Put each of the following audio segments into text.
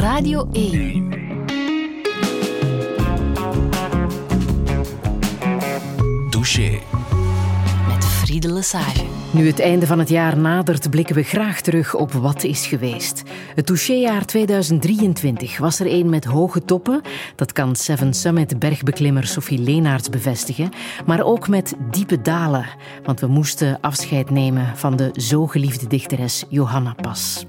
Radio 1. Douche. Met Friede Lesage. Nu het einde van het jaar nadert, blikken we graag terug op wat is geweest. Het touchéjaar 2023 was er een met hoge toppen. Dat kan Seven Summit bergbeklimmer Sophie Leenaerts bevestigen. Maar ook met diepe dalen. Want we moesten afscheid nemen van de zo geliefde dichteres Johanna Pas.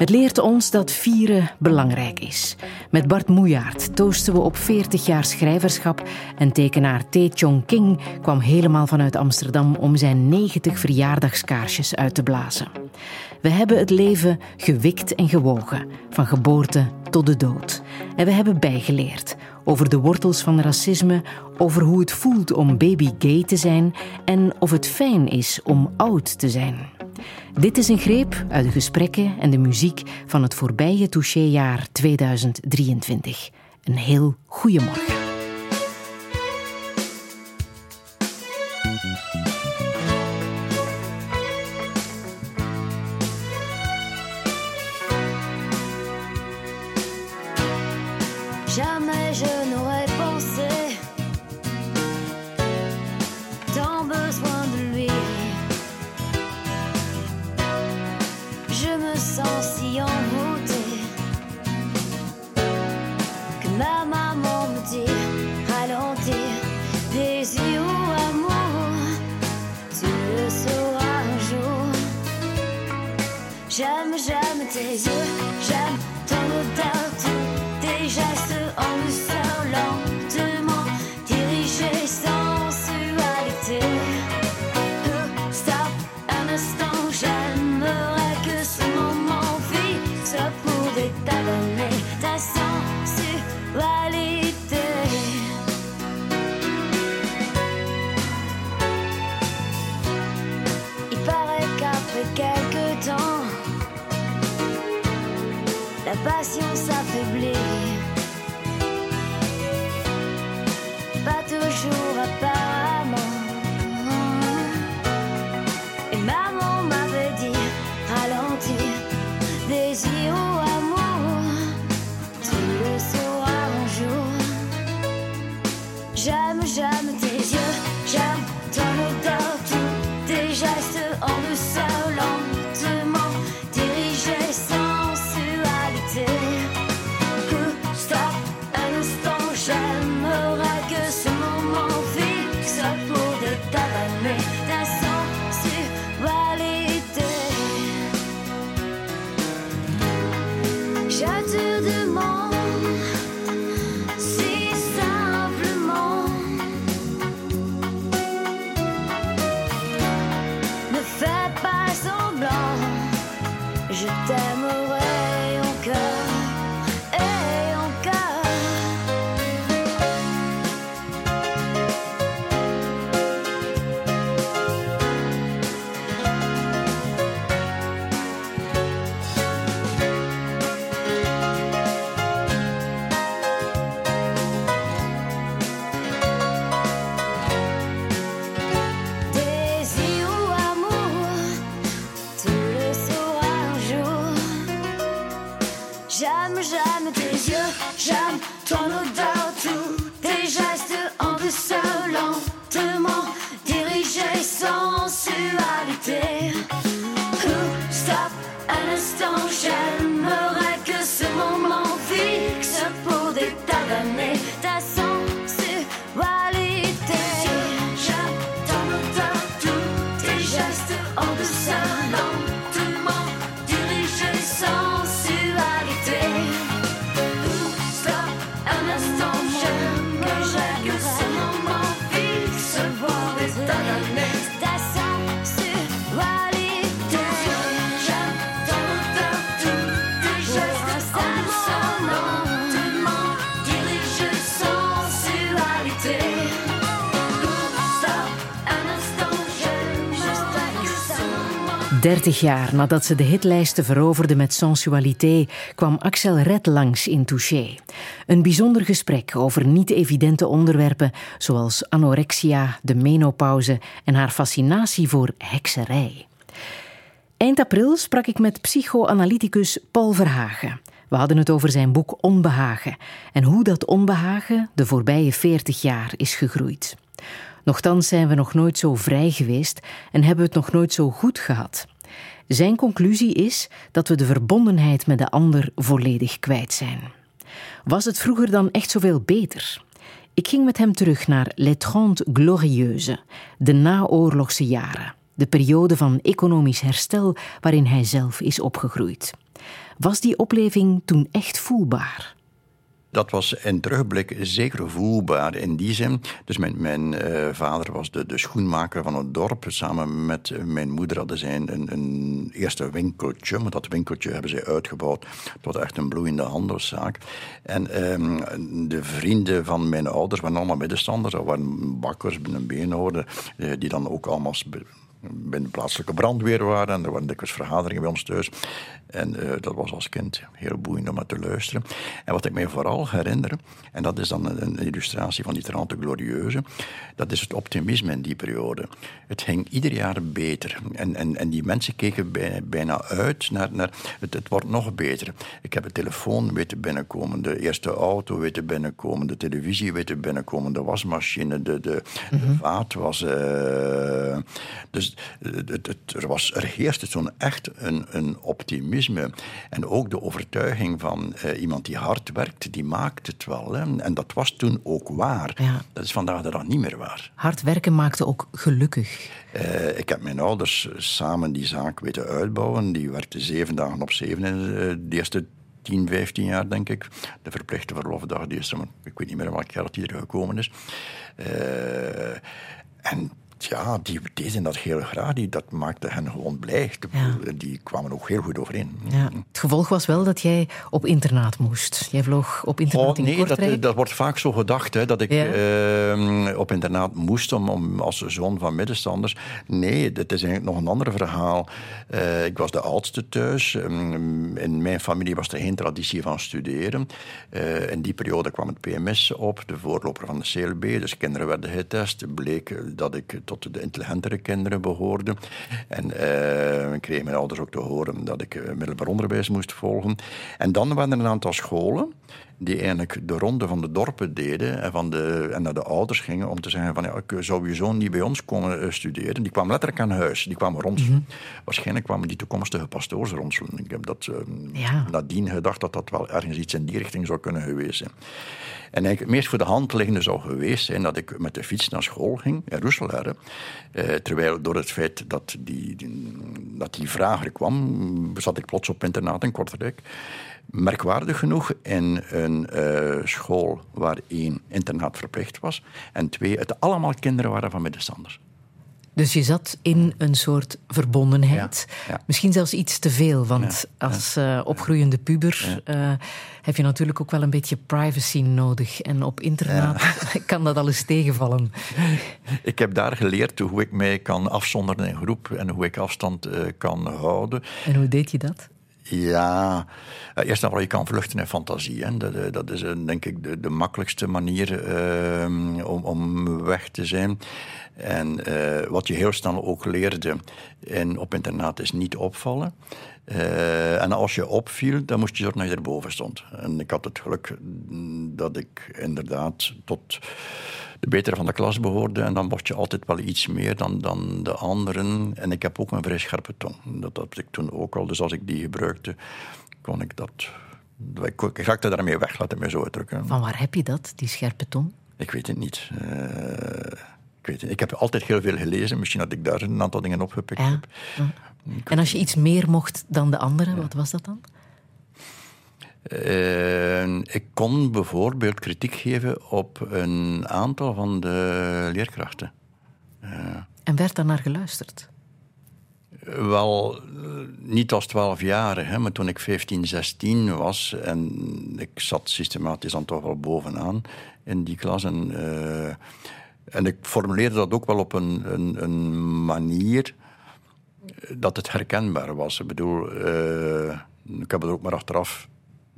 Het leert ons dat vieren belangrijk is. Met Bart Moejaert toosten we op 40 jaar schrijverschap en tekenaar T. Chong King kwam helemaal vanuit Amsterdam om zijn 90 verjaardagskaarsjes uit te blazen. We hebben het leven gewikt en gewogen, van geboorte tot de dood. En we hebben bijgeleerd over de wortels van racisme, over hoe het voelt om baby gay te zijn en of het fijn is om oud te zijn. Dit is een greep uit de gesprekken en de muziek van het voorbije touchéjaar 2023. Een heel goeiemorgen. J'aime, j'aime tes yeux, 30 jaar nadat ze de hitlijsten veroverde met sensualité, kwam Axel Red langs in Touché. Een bijzonder gesprek over niet-evidente onderwerpen zoals anorexia, de menopauze en haar fascinatie voor hekserij. Eind april sprak ik met psychoanalyticus Paul Verhagen. We hadden het over zijn boek Onbehagen en hoe dat onbehagen de voorbije 40 jaar is gegroeid. Nochtans zijn we nog nooit zo vrij geweest en hebben we het nog nooit zo goed gehad. Zijn conclusie is dat we de verbondenheid met de ander volledig kwijt zijn. Was het vroeger dan echt zoveel beter? Ik ging met hem terug naar Les Trente Glorieuses, de naoorlogse jaren, de periode van economisch herstel waarin hij zelf is opgegroeid. Was die opleving toen echt voelbaar? Dat was in terugblik zeker voelbaar in die zin. Dus mijn, mijn uh, vader was de, de, schoenmaker van het dorp. Samen met mijn moeder hadden zij een, een, eerste winkeltje. Maar dat winkeltje hebben zij uitgebouwd tot echt een bloeiende handelszaak. En um, de vrienden van mijn ouders waren allemaal middenstanders. Dat waren bakkers, een uh, die dan ook allemaal bij de plaatselijke brandweer waren. En er waren dikwijls vergaderingen bij ons thuis. En uh, dat was als kind heel boeiend om naar te luisteren. En wat ik mij vooral herinner, en dat is dan een, een illustratie van die Trente Glorieuze, dat is het optimisme in die periode. Het ging ieder jaar beter. En, en, en die mensen keken bij, bijna uit naar, naar het, het wordt nog beter. Ik heb een telefoon weten binnenkomen, de eerste auto weten binnenkomen, de televisie weten binnenkomen, de wasmachine, de, de, de vaat was... Uh, dus het, het, er, was, er heerste toen echt een, een optimisme. En ook de overtuiging van uh, iemand die hard werkt, die maakt het wel. Hè. En dat was toen ook waar. Ja. Dat is vandaag de dag niet meer waar. Hard werken maakte ook gelukkig. Uh, ik heb mijn ouders samen die zaak weten uitbouwen. Die werkten zeven dagen op zeven in uh, de eerste 10, 15 jaar, denk ik. De verplichte verlofdag, die is er, ik weet niet meer welk jaar dat die er gekomen is. Uh, en ja, die deden dat heel graag. Die, dat maakte hen gewoon blij. Ja. Die kwamen ook heel goed overeen. Ja. Het gevolg was wel dat jij op internaat moest. Jij vloog op internaat oh, in nee, Kortrijk. Dat, dat wordt vaak zo gedacht, hè, dat ik ja. uh, op internaat moest om, om, als zoon van middenstanders. Nee, dat is eigenlijk nog een ander verhaal. Uh, ik was de oudste thuis. Um, in mijn familie was er geen traditie van studeren. Uh, in die periode kwam het PMS op, de voorloper van de CLB. Dus kinderen werden getest. Bleek dat ik tot de intelligentere kinderen behoorde. En uh, ik kreeg mijn ouders ook te horen dat ik uh, middelbaar onderwijs moest volgen. En dan waren er een aantal scholen die eigenlijk de ronde van de dorpen deden en, van de, en naar de ouders gingen om te zeggen van ja, zou je zoon niet bij ons komen uh, studeren? Die kwamen letterlijk aan huis, die kwamen ronselen. Mm -hmm. Waarschijnlijk kwamen die toekomstige pastoors ronselen. Ik heb dat ja. nadien gedacht dat dat wel ergens iets in die richting zou kunnen geweest zijn. En eigenlijk het meest voor de hand liggende zou geweest zijn dat ik met de fiets naar school ging in Roeselare. Eh, terwijl door het feit dat die, die, dat die vraag er kwam, zat ik plots op internaat in Kortrijk. Merkwaardig genoeg in een uh, school waar één internaat verplicht was en twee, het allemaal kinderen waren van middenstanders. Dus je zat in een soort verbondenheid. Ja, ja. Misschien zelfs iets te veel, want ja, als uh, opgroeiende puber uh, heb je natuurlijk ook wel een beetje privacy nodig. En op internaat kan dat alles tegenvallen. Ik heb daar geleerd hoe ik mij kan afzonderen in groep en hoe ik afstand uh, kan houden. En hoe deed je dat? Ja, eerst en vooral je kan vluchten in fantasie. Hè. Dat, dat, is denk ik de, de makkelijkste manier uh, om, om weg te zijn. En wat je heel snel ook leerde in, op internaat is niet opvallen. En als je opviel, dan moest je zorgen dat je erboven stond. En ik had het geluk dat ik inderdaad tot de betere van de klas behoorde. En dan word je altijd wel iets meer dan, dan de anderen. En ik heb ook een vrij scherpe tong. Dat had ik toen ook al. Dus als ik die gebruikte, kon ik dat... Ik, ik raakte daarmee weg, laat het mij zo uitdrukken. Van waar heb je dat, die scherpe tong? Ik weet het niet. Uh, ik, weet het. ik heb altijd heel veel gelezen. Misschien dat ik daar een aantal dingen opgepikt ja. heb. Ja. En als je iets meer mocht dan de anderen, ja. wat was dat dan? Uh, ik kon bijvoorbeeld kritiek geven op een aantal van de leerkrachten. Uh, en werd daar naar geluisterd? Wel, niet als twaalf jaar, hè, maar toen ik 15, 16 was en ik zat systematisch dan toch wel bovenaan in die klas. En, uh, en ik formuleerde dat ook wel op een, een, een manier dat het herkenbaar was. Ik bedoel, ik heb het ook maar achteraf.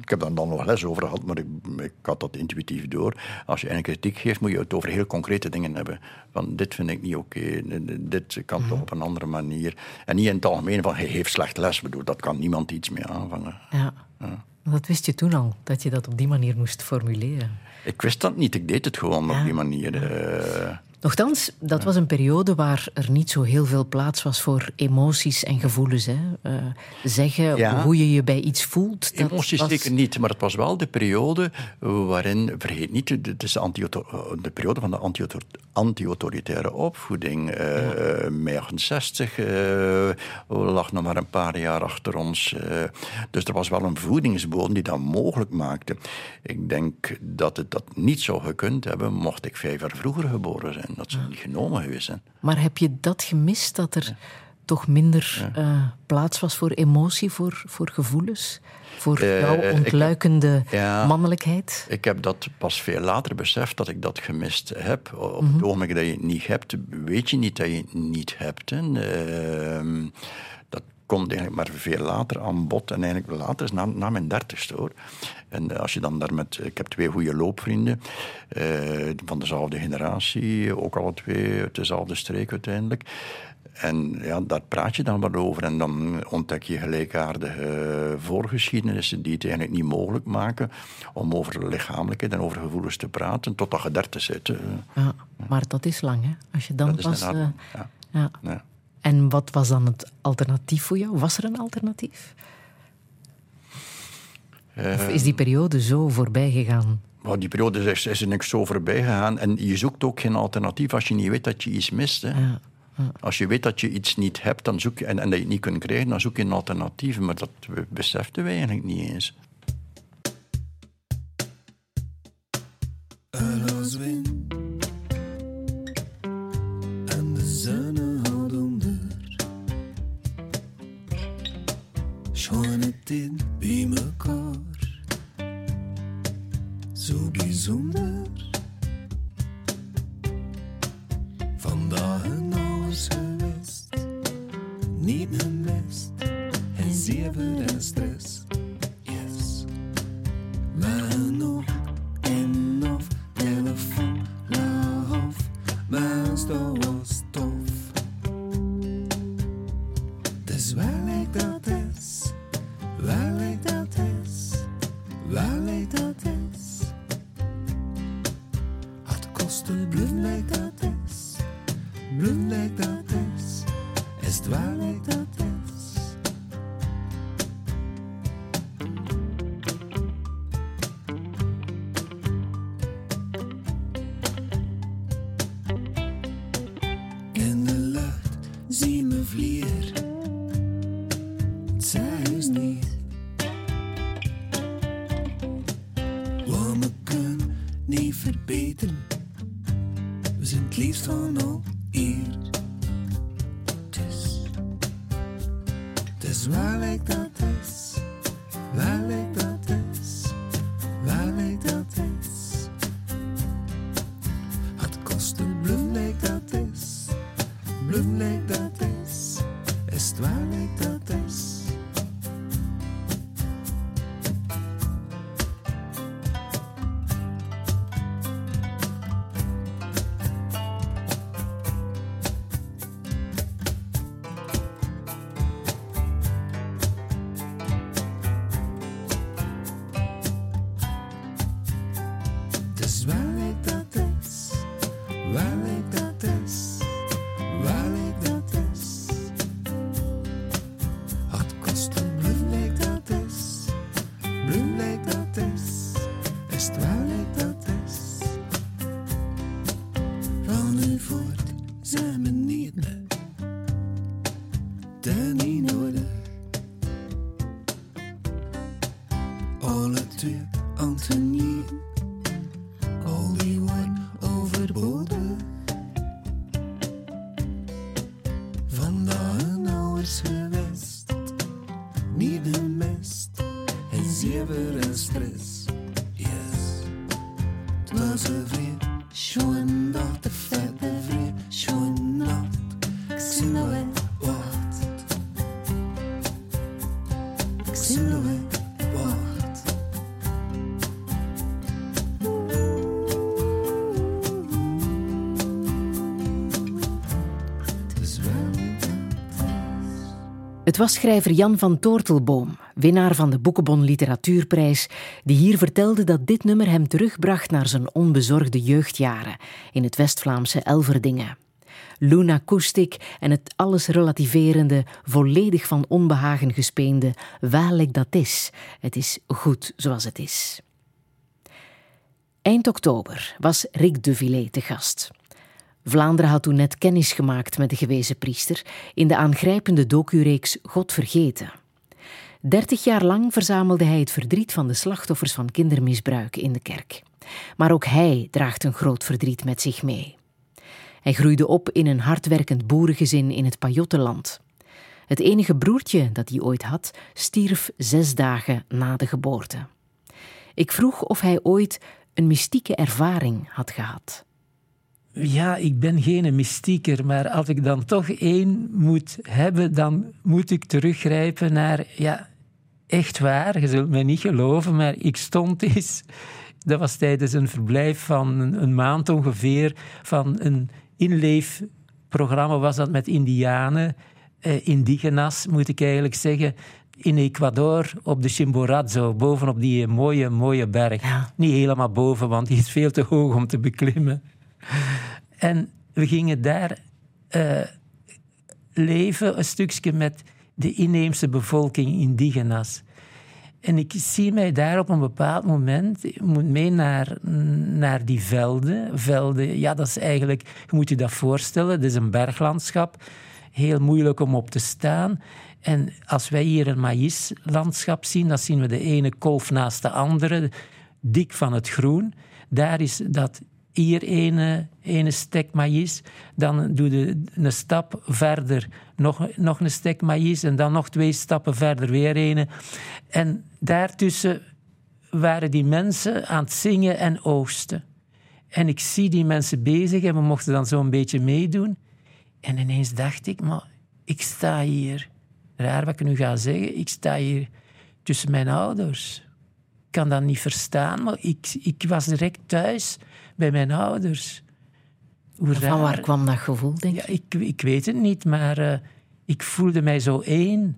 Ik heb daar dan nog les over gehad, maar ik, ik, had dat intuïtief door. Als je een kritiek geeft, moet je het over heel concrete dingen hebben. Van dit vind ik niet oké, okay, dit kan mm -hmm. toch op een andere manier. En niet in het algemeen van hij heeft slecht les. Bedoel, dat kan niemand iets mee aanvangen. Ja. ja. Dat wist je toen al, dat je dat op die manier moest formuleren. Ik wist dat niet, ik deed het gewoon op die manier. Uh, Nochtans, dat was een periode waar er niet zo heel veel plaats was voor emoties en gevoelens. Hè? Uh, zeggen hoe je je bij iets voelt. Dat emoties was... zeker niet, maar het was wel de periode waarin, vergeet niet, het is de, de periode van de anti-autoritaire opvoeding. Uh, ja. Mei 68 uh, lag nog maar een paar jaar achter ons. dus er was wel een voedingsbodem die dat mogelijk maakte. Ik denk dat het dat niet zou gekund hebben, mocht ik vijf jaar vroeger geboren zijn dat ze niet genomen geweest zijn. Maar heb je dat gemist, dat er toch minder uh, plaats was voor emotie, voor, voor gevoelens? Voor uh, jouw ontluikende ja, mannelijkheid? Ik heb dat pas veel later beseft dat ik dat gemist heb. Op mm -hmm. het ogenblik dat je het niet hebt, weet je niet dat je het niet hebt. Hè. Uh, komt eigenlijk maar veel later aan bod. En eigenlijk later is na, na mijn dertigste hoor. En als je dan daar met... Ik heb twee goede loopvrienden uh, van dezelfde generatie, ook alle twee uit dezelfde streek uiteindelijk. En ja, daar praat je dan wat over. En dan ontdek je gelijkaardige voorgeschiedenissen die het eigenlijk niet mogelijk maken om over lichamelijkheid en over gevoelens te praten totdat je dertig zit. Ja, maar dat is lang, hè? Als je dan dat pas... Uh, ja. Ja. ja. En wat was dan het alternatief voor jou? Was er een alternatief? Of is die periode zo voorbij gegaan? Maar die periode is, is er niks zo voorbij gegaan. En je zoekt ook geen alternatief als je niet weet dat je iets mist. Hè. Ja, ja. Als je weet dat je iets niet hebt dan zoek je, en, en dat je het niet kunt krijgen, dan zoek je een alternatief. Maar dat beseften wij eigenlijk niet eens. Er was wind en de zon Schoon het in bij elkaar zo bijzonder. Vandaag een alles geweest, niet mijn best, en zeven en stress. Het was schrijver Jan van Toortelboom, winnaar van de Boekenbon Literatuurprijs, die hier vertelde dat dit nummer hem terugbracht naar zijn onbezorgde jeugdjaren in het West-Vlaamse Elverdingen. Luna Koestik en het alles relativerende, volledig van onbehagen gespeende Waarlijk dat is. Het is goed zoals het is. Eind oktober was Rick de Villet te gast. Vlaanderen had toen net kennis gemaakt met de gewezen priester in de aangrijpende docureeks God vergeten. Dertig jaar lang verzamelde hij het verdriet van de slachtoffers van kindermisbruik in de kerk. Maar ook hij draagt een groot verdriet met zich mee. Hij groeide op in een hardwerkend boerengezin in het Pajottenland. Het enige broertje dat hij ooit had, stierf zes dagen na de geboorte. Ik vroeg of hij ooit een mystieke ervaring had gehad. Ja, ik ben geen mystieker, maar als ik dan toch één moet hebben, dan moet ik teruggrijpen naar, ja, echt waar, je zult mij niet geloven, maar ik stond eens, dat was tijdens een verblijf van een, maand ongeveer, van een inleefprogramma was dat met indianen, eh, indigenas moet ik eigenlijk zeggen, in Ecuador op de Chimborazo, bovenop die mooie, mooie berg. Niet helemaal boven, want die is veel te hoog om te beklimmen. En we gingen daar uh, leven, een stukje met de inheemse bevolking, indigenas. En ik zie mij daar op een bepaald moment, moet mee naar, naar die velden. Velden, ja, dat is eigenlijk, je moet je dat voorstellen, dat is een berglandschap. Heel moeilijk om op te staan. En als wij hier een maïslandschap zien, dan zien we de ene kolf naast de andere, dik van het groen. Daar is dat hier ene, stek maïs, dan doe je een stap verder nog, nog een stek maïs en dan nog twee stappen verder weer ene. En daartussen waren die mensen aan het zingen en oogsten. En ik zie die mensen bezig en we mochten dan zo een beetje meedoen. En ineens dacht ik, maar ik sta hier, raar wat ik nu ga zeggen, ik sta hier tussen mijn ouders. Ik kan dat niet verstaan, maar ik, ik was direct thuis bij mijn ouders. Hoe van waar kwam dat gevoel, denk je? Ja, ik, ik weet het niet, maar uh, ik voelde mij zo één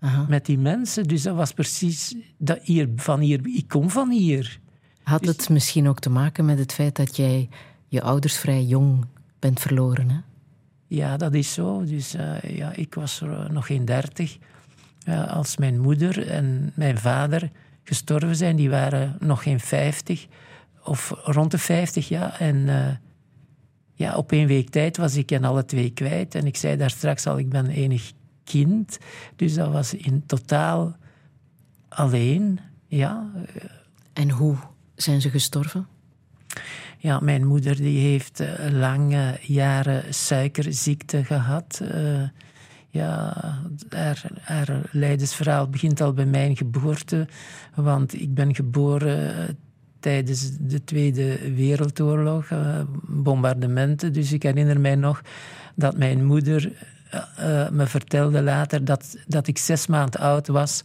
Aha. met die mensen. Dus dat was precies dat hier, van hier. Ik kom van hier. Had dus- het misschien ook te maken met het feit dat jij je ouders vrij jong bent verloren? Hè? Ja, dat is zo. Dus uh, ja, ik was er uh, nog geen dertig. als mijn moeder en mijn vader gestorven zijn, die waren nog geen vijftig of rond de 50 jaar. En uh, ja, op één week tijd was ik hen alle twee kwijt. En ik zei daar straks al, ik ben enig kind. Dus dat was in totaal alleen. Ja. En hoe zijn ze gestorven? Ja, mijn moeder die heeft uh, lange jaren suikerziekte gehad. Uh, ja, haar, haar leidensverhaal begint al bij mijn geboorte. Want ik ben geboren tijdens de Tweede Wereldoorlog, uh, bombardementen. Dus ik herinner mij nog dat mijn moeder uh, me vertelde later dat, dat ik zes maanden oud was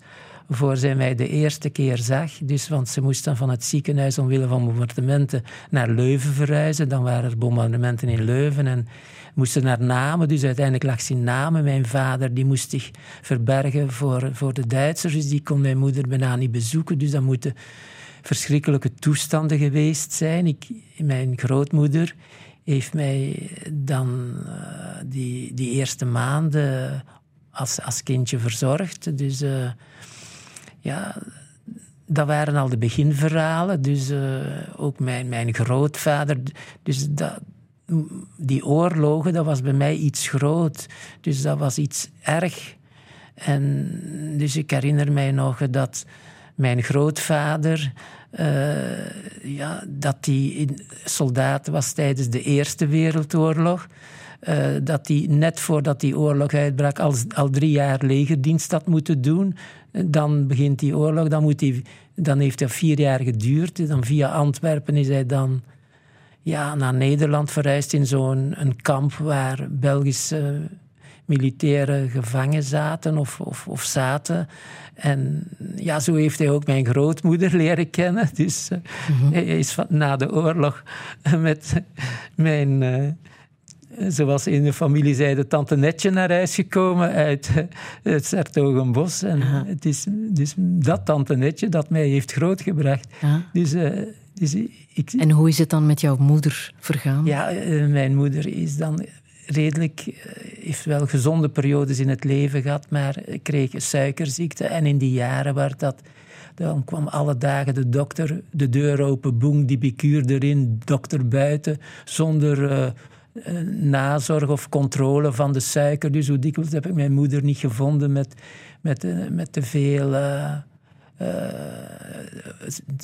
voor zij mij de eerste keer zag. Dus, want ze moest dan van het ziekenhuis omwille van bombardementen naar Leuven verhuizen. Dan waren er bombardementen in Leuven en moesten naar Namen. Dus uiteindelijk lag ze in Namen. Mijn vader die moest zich verbergen voor, voor de Duitsers. Dus die kon mijn moeder bijna niet bezoeken. Dus dan moeten verschrikkelijke toestanden geweest zijn. Ik, mijn grootmoeder heeft mij dan uh, die, die eerste maanden als, als kindje verzorgd. Dus uh, ja, dat waren al de beginverhalen. Dus uh, ook mijn, mijn grootvader. Dus dat, die oorlogen, dat was bij mij iets groot. Dus dat was iets erg. En dus ik herinner mij nog dat mijn grootvader ja, dat hij soldaat was tijdens de Eerste Wereldoorlog. Uh, dat hij net voordat die oorlog uitbrak al, al drie jaar legerdienst had moeten doen. Dan begint die oorlog, dan, moet hij, dan heeft hij vier jaar geduurd. Dan via Antwerpen is hij dan ja, naar Nederland verhuisd in zo'n kamp waar Belgische militairen gevangen zaten of, of, of zaten. En ja, zo heeft hij ook mijn grootmoeder leren kennen. Dus uh, hij is van, na de oorlog met mijn, uh, zoals in de familie zei, de tante Netje naar huis gekomen uit het Sertogenbos. En het is dus dat tante Netje dat mij heeft grootgebracht. Dus, uh, dus ik, en hoe is het dan met jouw moeder vergaan? Ja, uh, mijn moeder is dan redelijk, uh, heeft wel gezonde periodes in het leven gehad, maar kreeg suikerziekte. En in die jaren waar dat dan kwam alle dagen de dokter, de deur open, boem, die bikuur erin, dokter buiten, zonder uh, nazorg of controle van de suiker. Dus hoe dikwijls heb ik mijn moeder niet gevonden met, met, met te veel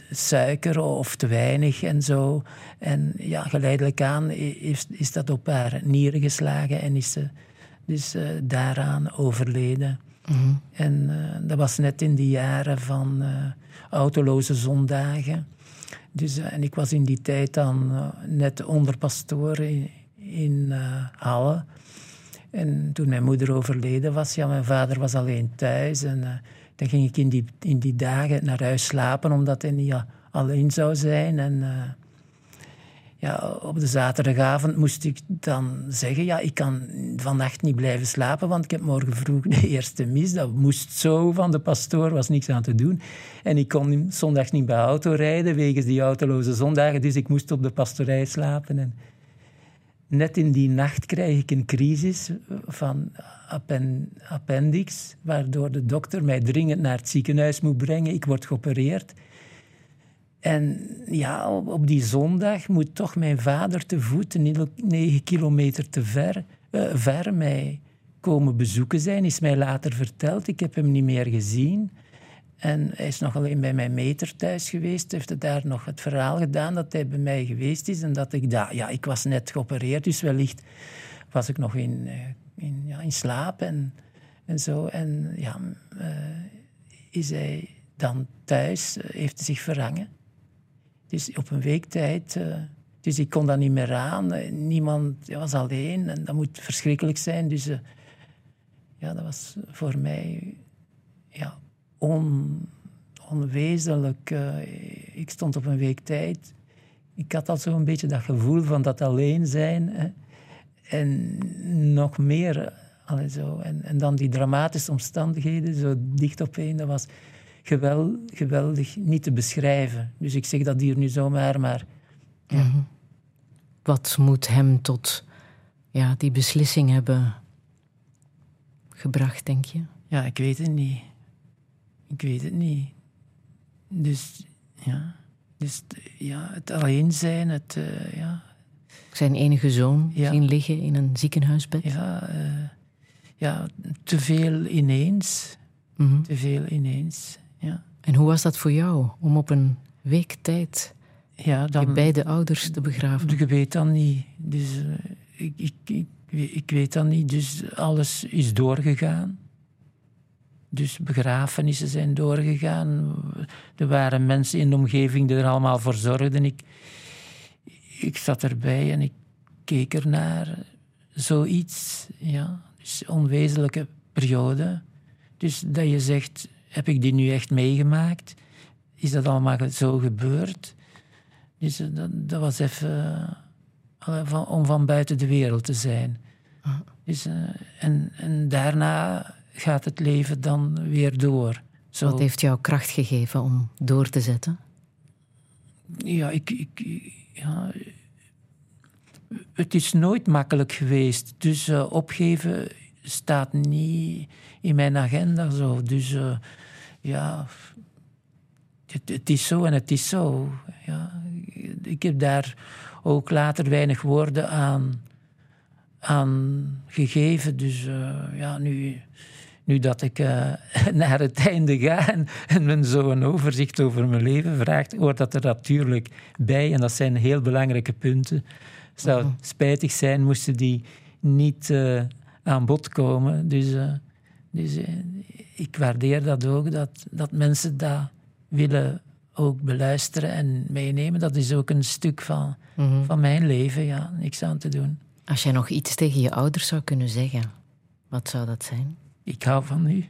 suiker of te weinig en zo. En ja, geleidelijk aan is, is dat op haar nieren geslagen en is ze dus daaraan overleden. Mhm. En uh, dat was net in die jaren van autoloze zondagen. Dus, en ik was in die tijd dan net onderpastoor in, in Halle. En toen mijn moeder overleden was, ja, mijn vader was alleen thuis. En dan ging ik in die, in die dagen naar huis slapen, omdat hij niet alleen zou zijn. En ja, op de zaterdagavond moest ik dan zeggen: Ja, ik kan vannacht niet blijven slapen, want ik heb morgen vroeg de eerste mis. Dat moest zo van de pastoor, was niks aan te doen. En ik kon zondag niet bij auto rijden wegens die autoloze zondagen, dus ik moest op de pastorij slapen. En net in die nacht krijg ik een crisis van appendix, waardoor de dokter mij dringend naar het ziekenhuis moet brengen. Ik word geopereerd. En ja, op, die zondag moet toch mijn vader te voet, negen kilometer te ver, uh, ver mij komen bezoeken zijn. Is mij later verteld. Ik heb hem niet meer gezien. En hij is nog alleen bij mijn meter thuis geweest. Heeft daar nog het verhaal gedaan dat hij bij mij geweest is. En dat ik daar, ja, ik was net geopereerd, dus wellicht was ik nog in, eh, in, ja, in slaap en, en zo. En ja, uh, is hij dan thuis, heeft hij zich verhangen. Dus op een week tijd. Dus ik kon dat niet meer aan. Niemand was alleen en dat moet verschrikkelijk zijn. Dus ja, dat was voor mij ja, on, onwezenlijk. Uh, ik stond op een week tijd. Ik had al zo'n beetje dat gevoel van dat alleen zijn. Hè. En nog meer. Allee, zo. En, en dan die dramatische omstandigheden, zo dicht op één. Dat was geweld, geweldig niet te beschrijven. Dus ik zeg dat hier nu zomaar, maar... Ja. Mhm. Wat moet hem tot ja, die beslissing hebben gebracht, denk je? Ja, ik weet het niet. Ik weet het niet. Dus ja, dus, ja het alleen zijn, het... Uh, ja. Zijn enige zoon ja. zien liggen in een ziekenhuisbed? Ja, uh, ja te veel ineens. Mm Te veel ineens. Ja. En hoe was dat voor jou om op een week tijd ja, dan, je beide ouders te begraven? Ik weet dat niet. Dus, uh, ik, ik, ik, ik, weet dat niet. Dus alles is doorgegaan. Dus begrafenissen zijn doorgegaan. Er waren mensen in de omgeving die er allemaal voor zorgden. Ik, ik zat erbij en ik keek ernaar. Zoiets, ja. Dus onwezenlijke periode. Dus dat je zegt, heb ik die nu echt meegemaakt? Is dat allemaal zo gebeurd? Dus eh, dat, dat was even uh, om van buiten de wereld te zijn. Ah. Dus, uh, en, en daarna gaat het leven dan weer door. Zo. Wat heeft jou kracht gegeven om door te zetten? Ja, ik, ik, ja, het is nooit makkelijk geweest. Dus uh, opgeven staat niet in mijn agenda zo. Dus uh, ja, het, het, is zo en het is zo. Ja, ik heb daar ook later weinig woorden aan, aan gegeven. Dus uh, ja, nu, nu dat ik uh, naar het einde ga en, en men zo een overzicht over mijn leven vraagt, hoort dat er natuurlijk bij. En dat zijn heel belangrijke punten. Het zou mhm. spijtig zijn moesten die niet uh, aan bod komen. Dus, dus ik waardeer dat ook, dat, dat mensen dat willen ook beluisteren en meenemen. Dat is ook een stuk van, mhm. van mijn leven, ja, niks aan te doen. Als jij nog iets tegen je ouders zou kunnen zeggen, wat zou dat zijn? Ik hou van u.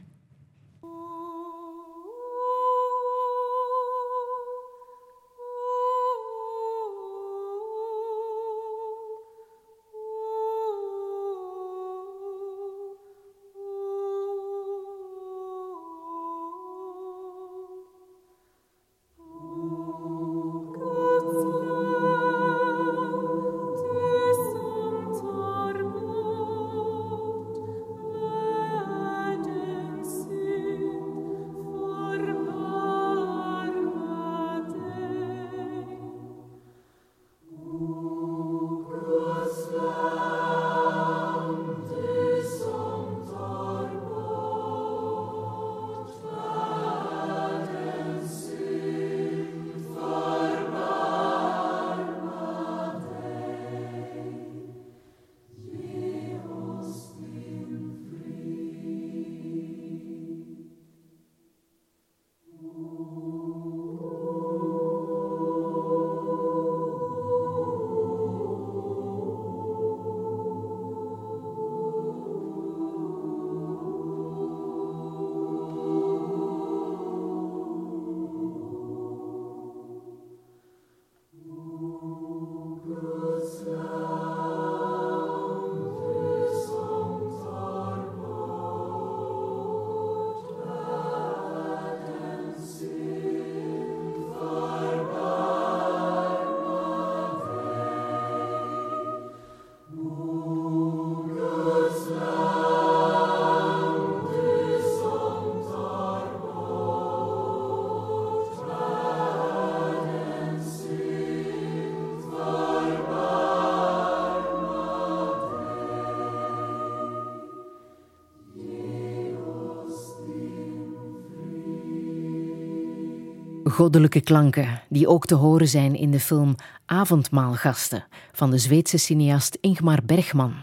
goddelijke klanken die ook te horen zijn in de film Avondmaalgasten van de Zweedse cineast Ingmar Bergman.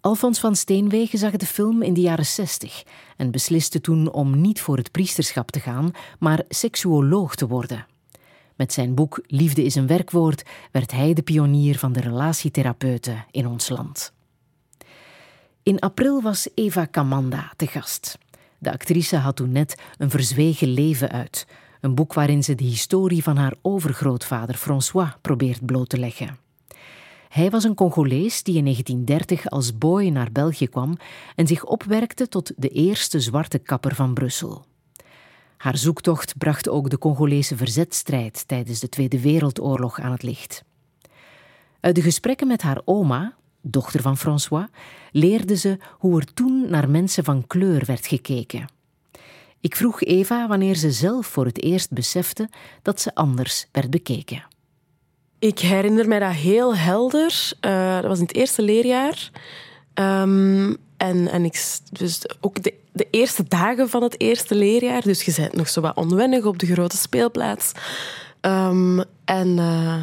Alfons van Steenwegen zag de film in de jaren 60 en besliste toen om niet voor het priesterschap te gaan, maar seksuoloog te worden. Met zijn boek Liefde is een werkwoord werd hij de pionier van de relatietherapeuten in ons land. In april was Eva Kamanda te gast. De actrice had toen net een verzwegen leven uit, een boek waarin ze de historie van haar overgrootvader François probeert bloot te leggen. Hij was een Congolees die in 1930 als boy naar België kwam en zich opwerkte tot de eerste zwarte kapper van Brussel. Haar zoektocht bracht ook de Congolese verzetstrijd tijdens de Tweede Wereldoorlog aan het licht. Uit de gesprekken met haar oma, dochter van François, leerde ze hoe er toen naar mensen van kleur werd gekeken. Ik vroeg Eva wanneer ze zelf voor het eerst besefte dat ze anders werd bekeken. Ik herinner mij dat heel helder. Uh, dat was in het eerste leerjaar. Um, en, en ik, dus ook de, de, eerste dagen van het eerste leerjaar. Dus je bent nog zo wat onwennig op de grote speelplaats. Um, en, uh,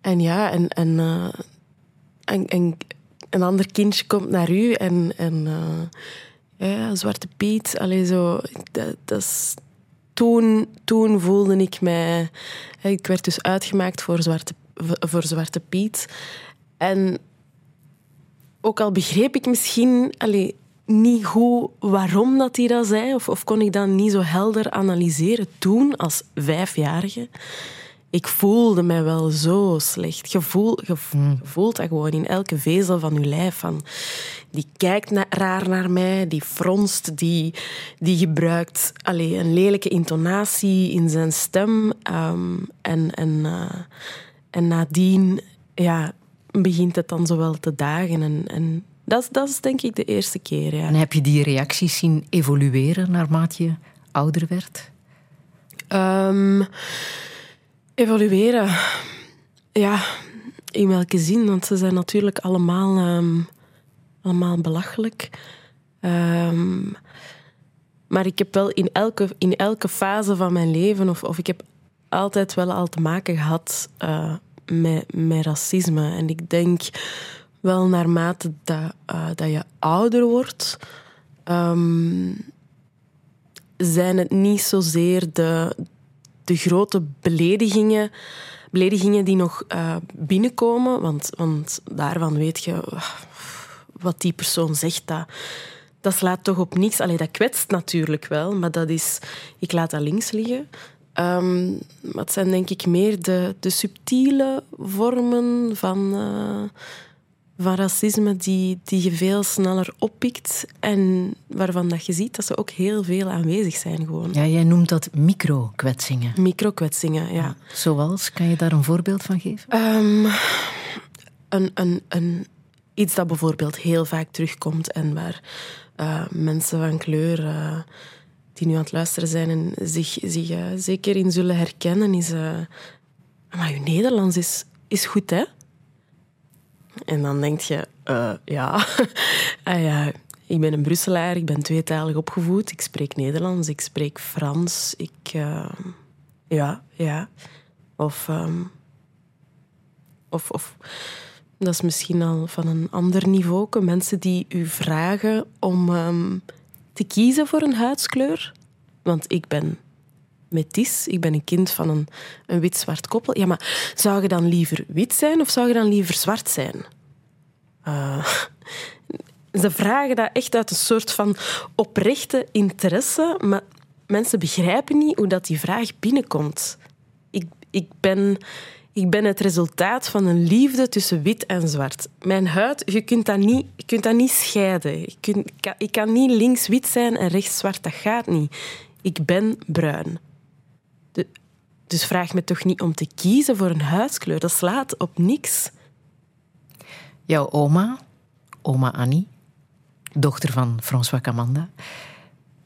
en ja, en, en, uh, en, en, een ander kindje komt naar u en, en ja, Zwarte Piet. Allee, zo, dat, dat toen, toen voelde ik mij... Ik werd dus uitgemaakt voor Zwarte, voor Zwarte Piet. En ook al begreep ik misschien allee, niet goed waarom dat hij dat zei, of, of kon ik dat niet zo helder analyseren toen als vijfjarige. Ik voelde mij wel zo slecht. Je, voel, je hmm. voelt dat gewoon in elke vezel van je lijf. Van, die kijkt raar naar mij, die fronst, die, die gebruikt allee, een lelijke intonatie in zijn stem. Um, en, en, uh, en nadien ja, begint het dan zo wel te dagen. En, en dat, dat is denk ik de eerste keer. Ja. En heb je die reacties zien evolueren naarmate je ouder werd? Um, evolueren. Ja, in welke zin? Want ze zijn natuurlijk allemaal, um, allemaal belachelijk. Um, maar ik heb wel in elke, in elke fase van mijn leven, of, of ik heb altijd wel al te maken gehad uh, met, met racisme. En ik denk wel naarmate dat, uh, dat je ouder wordt, um, zijn het niet zozeer de, de grote beledigingen, beledigingen die nog uh, binnenkomen. Want, want daarvan weet je wat die persoon zegt. Dat, dat slaat toch op niks. Allee, dat kwetst natuurlijk wel, maar dat is... Ik laat dat links liggen. Um, zijn denk ik meer de, de subtiele vormen van, uh, van racisme die, die je veel sneller oppikt en waarvan dat je ziet dat ze ook heel veel aanwezig zijn. Gewoon. Ja, jij noemt dat microkwetsingen. Microkwetsingen, ja. Zoals? Kan je daar een voorbeeld van geven? Um, een, een, een, iets dat bijvoorbeeld heel vaak terugkomt en waar uh, mensen van kleur... Uh, die nu aan het luisteren zijn en zich, zich uh, zeker in zullen herkennen, is... Maar je Nederlands is, is goed, hè? En dan denk je, uh, ja. ah, ja, ik ben een Brusselaar, ik ben tweetalig opgevoed. Ik spreek Nederlands, ik spreek Frans. Ik, ja, ja. Of, um, of, of, dat is misschien al van een ander niveau. Mensen die u vragen om um, te kiezen voor een huidskleur. Want ik ben metis, ik ben een kind van een, een wit-zwart koppel. Ja, maar zou je dan liever wit zijn of zou je dan liever zwart zijn? Uh, ze vragen dat echt uit een soort van oprechte interesse, maar mensen begrijpen niet hoe dat die vraag binnenkomt. Ik, ik ben ik ben het resultaat van een liefde tussen wit en zwart. Mijn huid, je kunt dat niet, je kunt dat niet scheiden. Ik kan niet links wit zijn en rechts zwart. Dat gaat niet. Ik ben bruin. Dus vraag me toch niet om te kiezen voor een huidskleur. Dat slaat op niks. Jouw oma, oma Annie, dochter van François Camanda,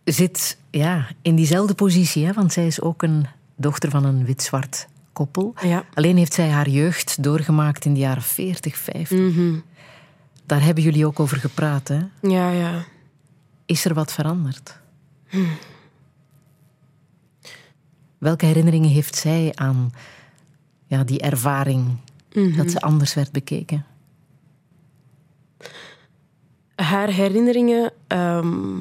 zit ja, in diezelfde positie. Hè? Want zij is ook een dochter van een wit-zwart koppel. Ja. Alleen heeft zij haar jeugd doorgemaakt in de jaren 40, 50. Mm Daar hebben jullie ook over gepraat, hè? Ja, ja. Is er wat veranderd? Hm. Welke herinneringen heeft zij aan ja, die ervaring dat ze anders werd bekeken? Haar herinneringen ehm,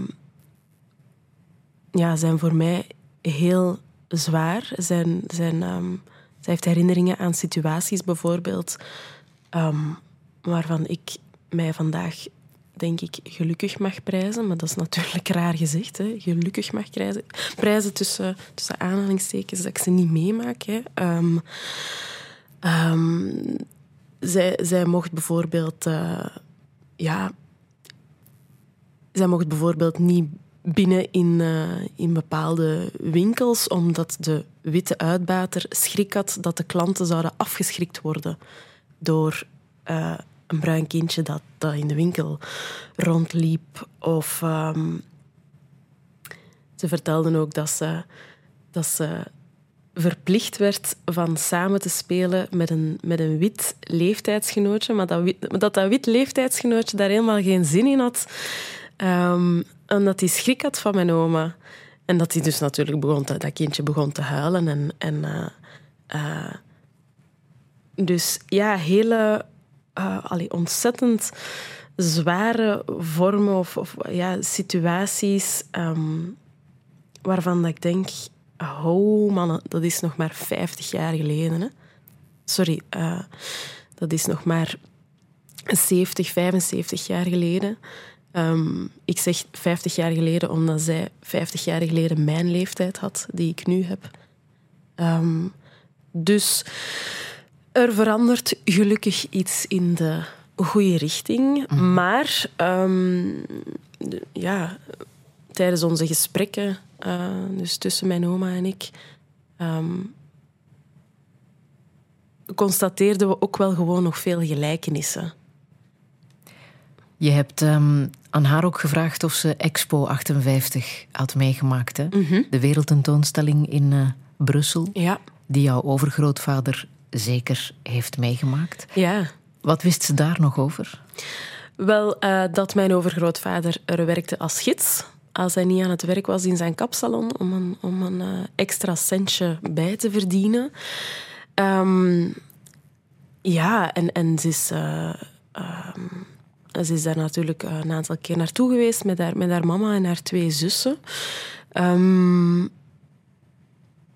ja, zijn voor mij heel zwaar. Zijn, zijn, ehm, zij heeft herinneringen aan situaties bijvoorbeeld ehm, waarvan ik mij vandaag denk ik gelukkig mag prijzen, maar dat is natuurlijk raar gezegd. Hè. Gelukkig mag prijzen, prijzen tussen, tussen aanhalingstekens dat ik ze niet meemaak. Hè. Ehm, ehm, zij, zij mocht bijvoorbeeld, uh, ja, zij mocht bijvoorbeeld niet binnen in, uh, in bepaalde winkels, omdat de witte uitbater schrik had dat de klanten zouden afgeschrikt worden door uh, een bruin kindje dat, dat in de winkel rondliep. Of um, ze vertelden ook dat ze, dat ze verplicht werd van samen te spelen met een, met een wit leeftijdsgenootje, maar dat, dat dat wit leeftijdsgenootje daar helemaal geen zin in had. Um, omdat hij schrik had van mijn oma. En dat hij dus natuurlijk begon te, dat kindje begon te huilen. En, en, uh, uh, dus ja, hele uh, allee, ontzettend zware vormen of, of ja, situaties um, waarvan dat ik denk, oh mannen, dat is nog maar 50 jaar geleden. Hè? Sorry, uh, dat is nog maar 70, 75 jaar geleden. Um, ik zeg 50 jaar geleden omdat zij 50 jaar geleden mijn leeftijd had, die ik nu heb. Um, dus er verandert gelukkig iets in de goede richting. Mm. Maar um, de, ja, tijdens onze gesprekken, uh, dus tussen mijn oma en ik, um, constateerden we ook wel gewoon nog veel gelijkenissen. Je hebt um, aan haar ook gevraagd of ze Expo 58 had meegemaakt. Hè? Mm -hmm. De wereldtentoonstelling in uh, Brussel. Ja. Die jouw overgrootvader zeker heeft meegemaakt. Ja. Wat wist ze daar nog over? Wel, uh, dat mijn overgrootvader er werkte als gids. Als hij niet aan het werk was in zijn kapsalon om een, om een uh, extra centje bij te verdienen. Um, ja, en, en ze is... Uh, um, ze is daar natuurlijk een aantal keer naartoe geweest met haar, met haar mama en haar twee zussen. Um,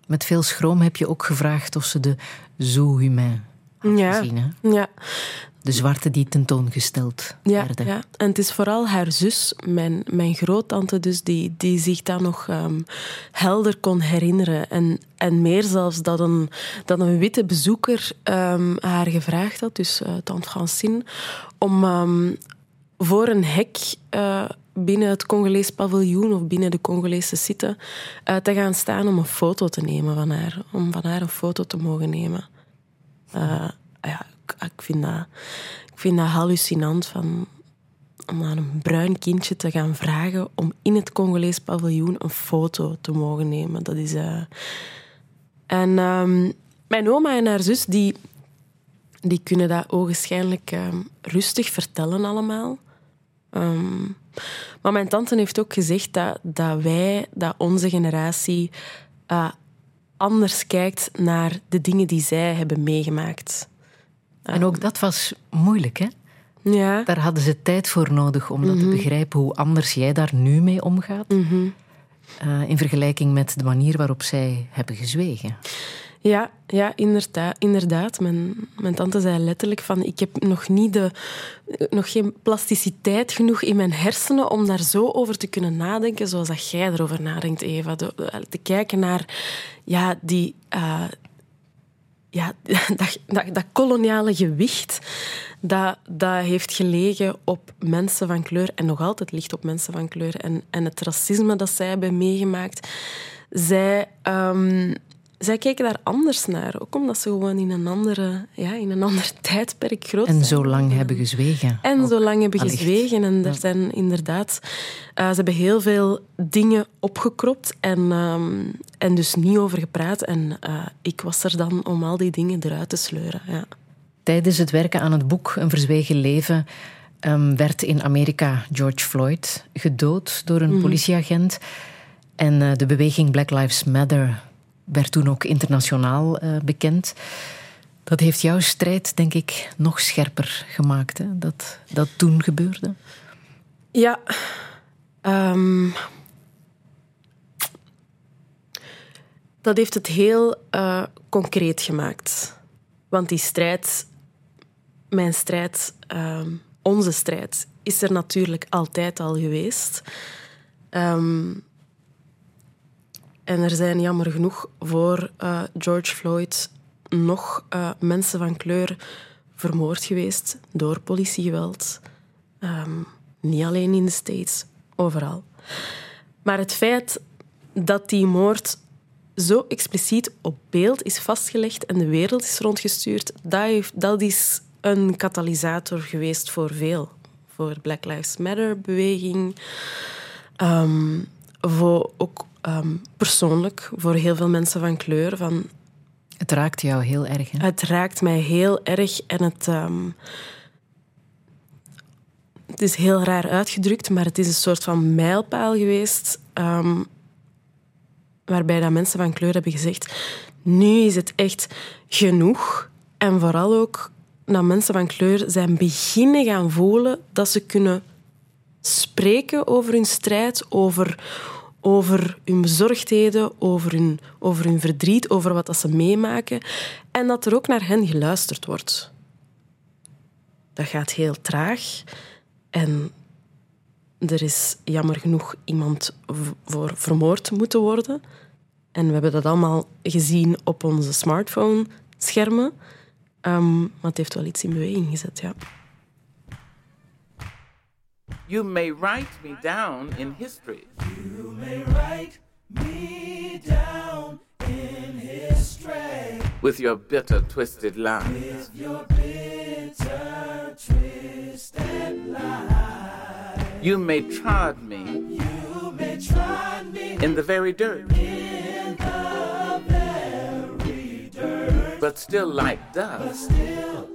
met veel schroom heb je ook gevraagd of ze de Zoo Humain had ja, gezien. Hè? Ja. De zwarte die tentoongesteld ja, werden. Ja, en het is vooral haar zus, mijn, mijn groottante dus, die, die zich dat nog um, helder kon herinneren. En, en meer zelfs dat een, dat een witte bezoeker um, haar gevraagd had, dus uh, tante Francine, om um, voor een hek... Uh, binnen het Congolees paviljoen of binnen de Congolese site uh, te gaan staan om een foto te nemen van haar. Om van haar een foto te mogen nemen. Uh, ja, ik, ik, vind dat, ik vind dat hallucinant van, om aan een bruin kindje te gaan vragen om in het Congolees paviljoen een foto te mogen nemen. Dat is... Uh... En um, mijn oma en haar zus, die, die kunnen dat ogenschijnlijk um, rustig vertellen allemaal. Um, maar mijn tante heeft ook gezegd dat, dat wij, dat onze generatie uh, anders kijkt naar de dingen die zij hebben meegemaakt. En ook dat was moeilijk, hè? Ja. Daar hadden ze tijd voor nodig om dat mm -hmm. te begrijpen, hoe anders jij daar nu mee omgaat. Mm -hmm. uh, in vergelijking met de manier waarop zij hebben gezwegen. Ja, ja inderdaad. inderdaad. Mijn, mijn tante zei letterlijk van ik heb nog, niet de, nog geen plasticiteit genoeg in mijn hersenen om daar zo over te kunnen nadenken zoals dat jij erover nadenkt, Eva. Te kijken naar ja, die... Uh, ja, dat, dat, koloniale gewicht dat, dat heeft gelegen op mensen van kleur en nog altijd ligt op mensen van kleur. En, en het racisme dat zij hebben meegemaakt. Zij... Um, zij kijken daar anders naar. Ook omdat ze gewoon in een, andere, ja, in een ander tijdperk groot zijn. En zo lang hebben gezwegen. En ook. zo lang hebben Allicht. gezwegen. En er zijn inderdaad... Uh, ze hebben heel veel dingen opgekropt en, um, en dus niet over gepraat. En uh, ik was er dan om al die dingen eruit te sleuren. Ja. Tijdens het werken aan het boek Een Verzwegen Leven... Um, werd in Amerika George Floyd gedood door een mm. politieagent. En uh, de beweging Black Lives Matter werd toen ook internationaal uh, bekend. Dat heeft jouw strijd, denk ik, nog scherper gemaakt, hè? Dat, dat toen gebeurde. Ja. Um, dat heeft het heel uh, concreet gemaakt. Want die strijd, mijn strijd, um, onze strijd, is er natuurlijk altijd al geweest. Um, en er zijn jammer genoeg voor uh, George Floyd nog uh, mensen van kleur vermoord geweest door politiegeweld. Um, niet alleen in de States, overal. Maar het feit dat die moord zo expliciet op beeld is vastgelegd en de wereld is rondgestuurd, dat, heeft, is een katalysator geweest voor veel. Voor de Black Lives Matter-beweging. Um, voor ook um, persoonlijk, voor heel veel mensen van kleur. Van, het raakt jou heel erg, hè? Het raakt mij heel erg en het... Um, het is heel raar uitgedrukt, maar het is een soort van mijlpaal geweest um, waarbij dat mensen van kleur hebben gezegd nu is het echt genoeg. En vooral ook dat mensen van kleur zijn beginnen gaan voelen dat ze kunnen spreken over hun strijd, over, over hun bezorgdheden, over hun, over hun verdriet, over wat dat ze meemaken. En dat er ook naar hen geluisterd wordt. Dat gaat heel traag. En er is jammer genoeg iemand voor vermoord moeten worden. En we hebben dat allemaal gezien op onze smartphone-schermen. Um, maar het heeft wel iets in beweging gezet, ja. You may write me down in history. You may write me down in history. With your bitter, twisted lies. With your bitter, twisted lies. You may trod me. You may trod me. In the very dirt. In the very dirt. But still like dust. But still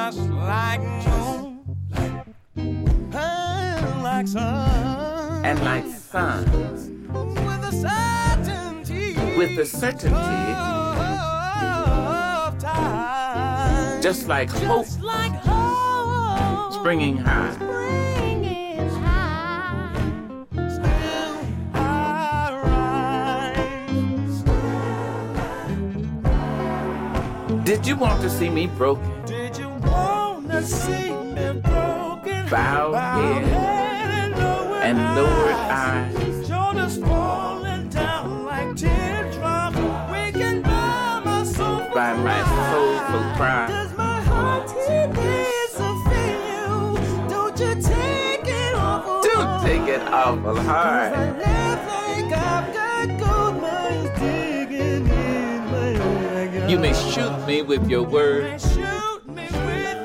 Just like moon. And like sun. And like sun. With the certainty. With the certainty. Of time. Just like hope. Just like hope. Springing high. Springing high. Still I rise. Did you want to see me broken? Did you want to see me broken? Bowed head and lowered eyes. Shoulders falling down like teardrops. Waking by my soul. By my soulful cry. Does my heart you? Don't you take it awful Don't take it awful hard. I like I've got gold mines digging in my own. You may shoot me with your words.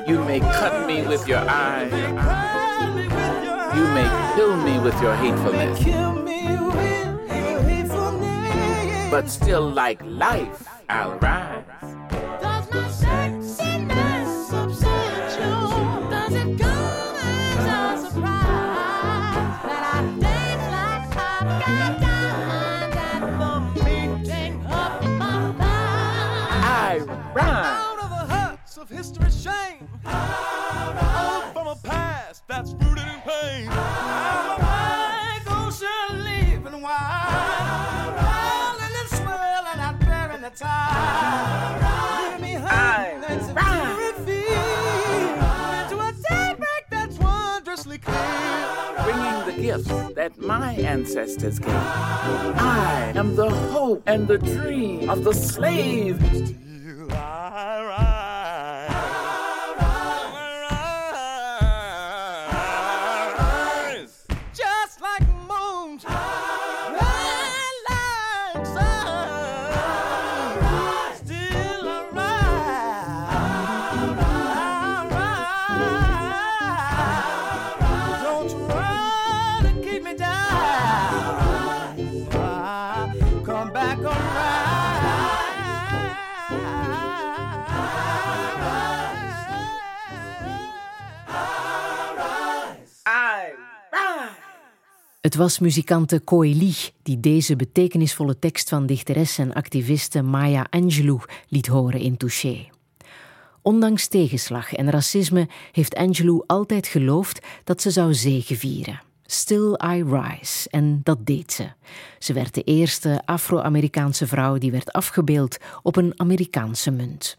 You may cut me with your eyes. You may kill me with your hatefulness. But still, like life, I'll rise. My ancestors gave. I am the hope and the dream of the slave. Was muzikante Coeli die deze betekenisvolle tekst van dichteres en activiste Maya Angelou liet horen in Touché. Ondanks tegenslag en racisme heeft Angelou altijd geloofd dat ze zou zegevieren. Still I Rise. En dat deed ze. Ze werd de eerste Afro-Amerikaanse vrouw die werd afgebeeld op een Amerikaanse munt.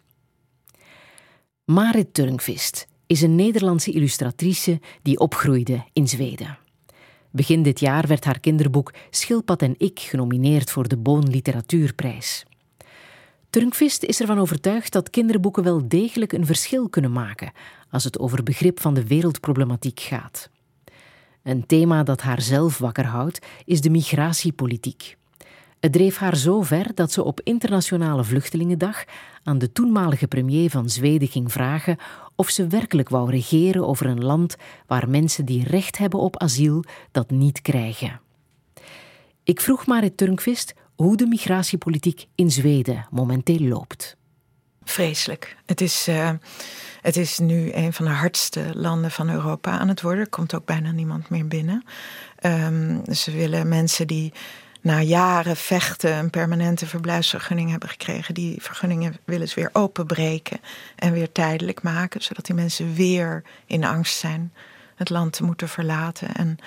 Marit Turnqvist is een Nederlandse illustratrice die opgroeide in Zweden. Begin dit jaar werd haar kinderboek Schilpad en ik genomineerd voor de Boon Literatuurprijs. Turnqvist is ervan overtuigd dat kinderboeken wel degelijk een verschil kunnen maken als het over begrip van de wereldproblematiek gaat. Een thema dat haar zelf wakker houdt is de migratiepolitiek. Het dreef haar zo ver dat ze op Internationale Vluchtelingendag aan de toenmalige premier van Zweden ging vragen of ze werkelijk wou regeren over een land waar mensen die recht hebben op asiel dat niet krijgen. Ik vroeg Marit Turnqvist hoe de migratiepolitiek in Zweden momenteel loopt. Vreselijk. Het is, uh, het is nu een van de hardste landen van Europa aan het worden. Er komt ook bijna niemand meer binnen. Um, ze willen mensen die na jaren vechten een permanente verblijfsvergunning hebben gekregen. Die vergunningen willen ze weer openbreken en weer tijdelijk maken, zodat die mensen weer in angst zijn het land te moeten verlaten. En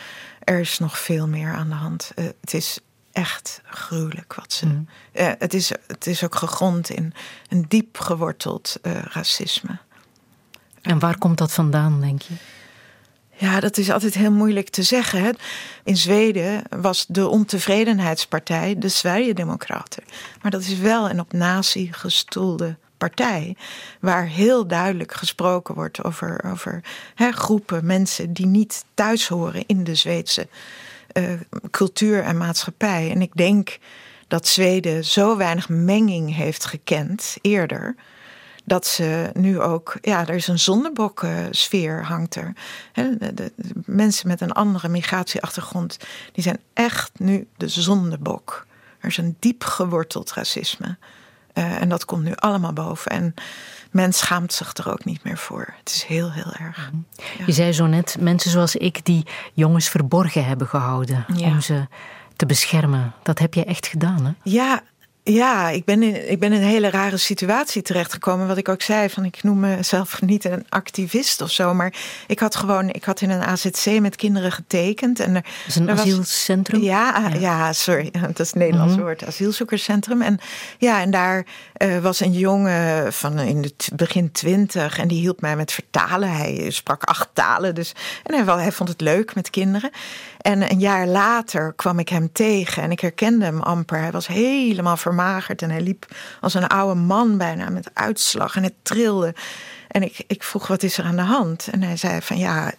er is nog veel meer aan de hand. Uh, het is echt gruwelijk wat ze. Mm. Uh, het, is, het is ook gegrond in een diep geworteld uh, racisme. En waar komt dat vandaan, denk je? Ja, dat is altijd heel moeilijk te zeggen. In Zweden was de ontevredenheidspartij de Sverigedemocraten. Maar dat is wel een op nazi gestoelde partij. Waar heel duidelijk gesproken wordt over, over groepen mensen die niet thuis horen in de Zweedse uh, cultuur en maatschappij. En ik denk dat Zweden zo weinig menging heeft gekend eerder dat ze nu ook, ja, er is een zondebok-sfeer hangt er. De, de, mensen met een andere migratieachtergrond, die zijn echt nu de zondebok. Er is een diep geworteld racisme. Uh, en dat komt nu allemaal boven. En men schaamt zich er ook niet meer voor. Het is heel, heel erg. Ja. Je zei zo net, mensen zoals ik die jongens verborgen hebben gehouden ja. om ze te beschermen. Dat heb je echt gedaan, hè? Ja, ja, ik ben, in, ik ben in een hele rare situatie terechtgekomen. Wat ik ook zei, van ik noem mezelf niet een activist of zo. Maar ik had gewoon, ik had in een AZC met kinderen getekend. En er, dat is een er asielcentrum? Was, ja, ja, ja. sorry. Dat is het Nederlands -hmm. woord. Asielzoekerscentrum. En ja, en daar uh, was een jongen van in het begin twintig. En die hielp mij met vertalen. Hij sprak acht talen. Dus, en hij, hij vond het leuk met kinderen. En een jaar later kwam ik hem tegen en ik herkende hem amper. Hij was helemaal vermagerd en hij liep als een oude man bijna met uitslag en het trilde. En ik, ik vroeg, wat is er aan de hand? En hij zei van ja,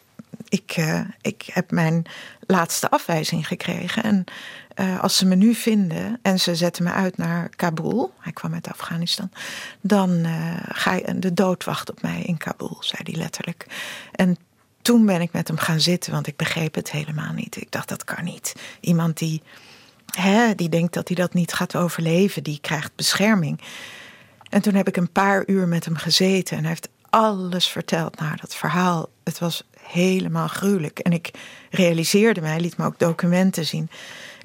ik, uh, ik heb mijn laatste afwijzing gekregen. En uh, als ze me nu vinden en ze zetten me uit naar Kabul, hij kwam uit Afghanistan, dan uh, ga je, de dood wacht op mij in Kabul, zei hij letterlijk. En toen ben ik met hem gaan zitten, want ik begreep het helemaal niet. Ik dacht, dat kan niet. Iemand die, hè, die denkt dat hij dat niet gaat overleven, die krijgt bescherming. En toen heb ik een paar uur met hem gezeten en hij heeft alles verteld. Nou, dat verhaal, het was helemaal gruwelijk. En ik realiseerde mij, hij liet me ook documenten zien.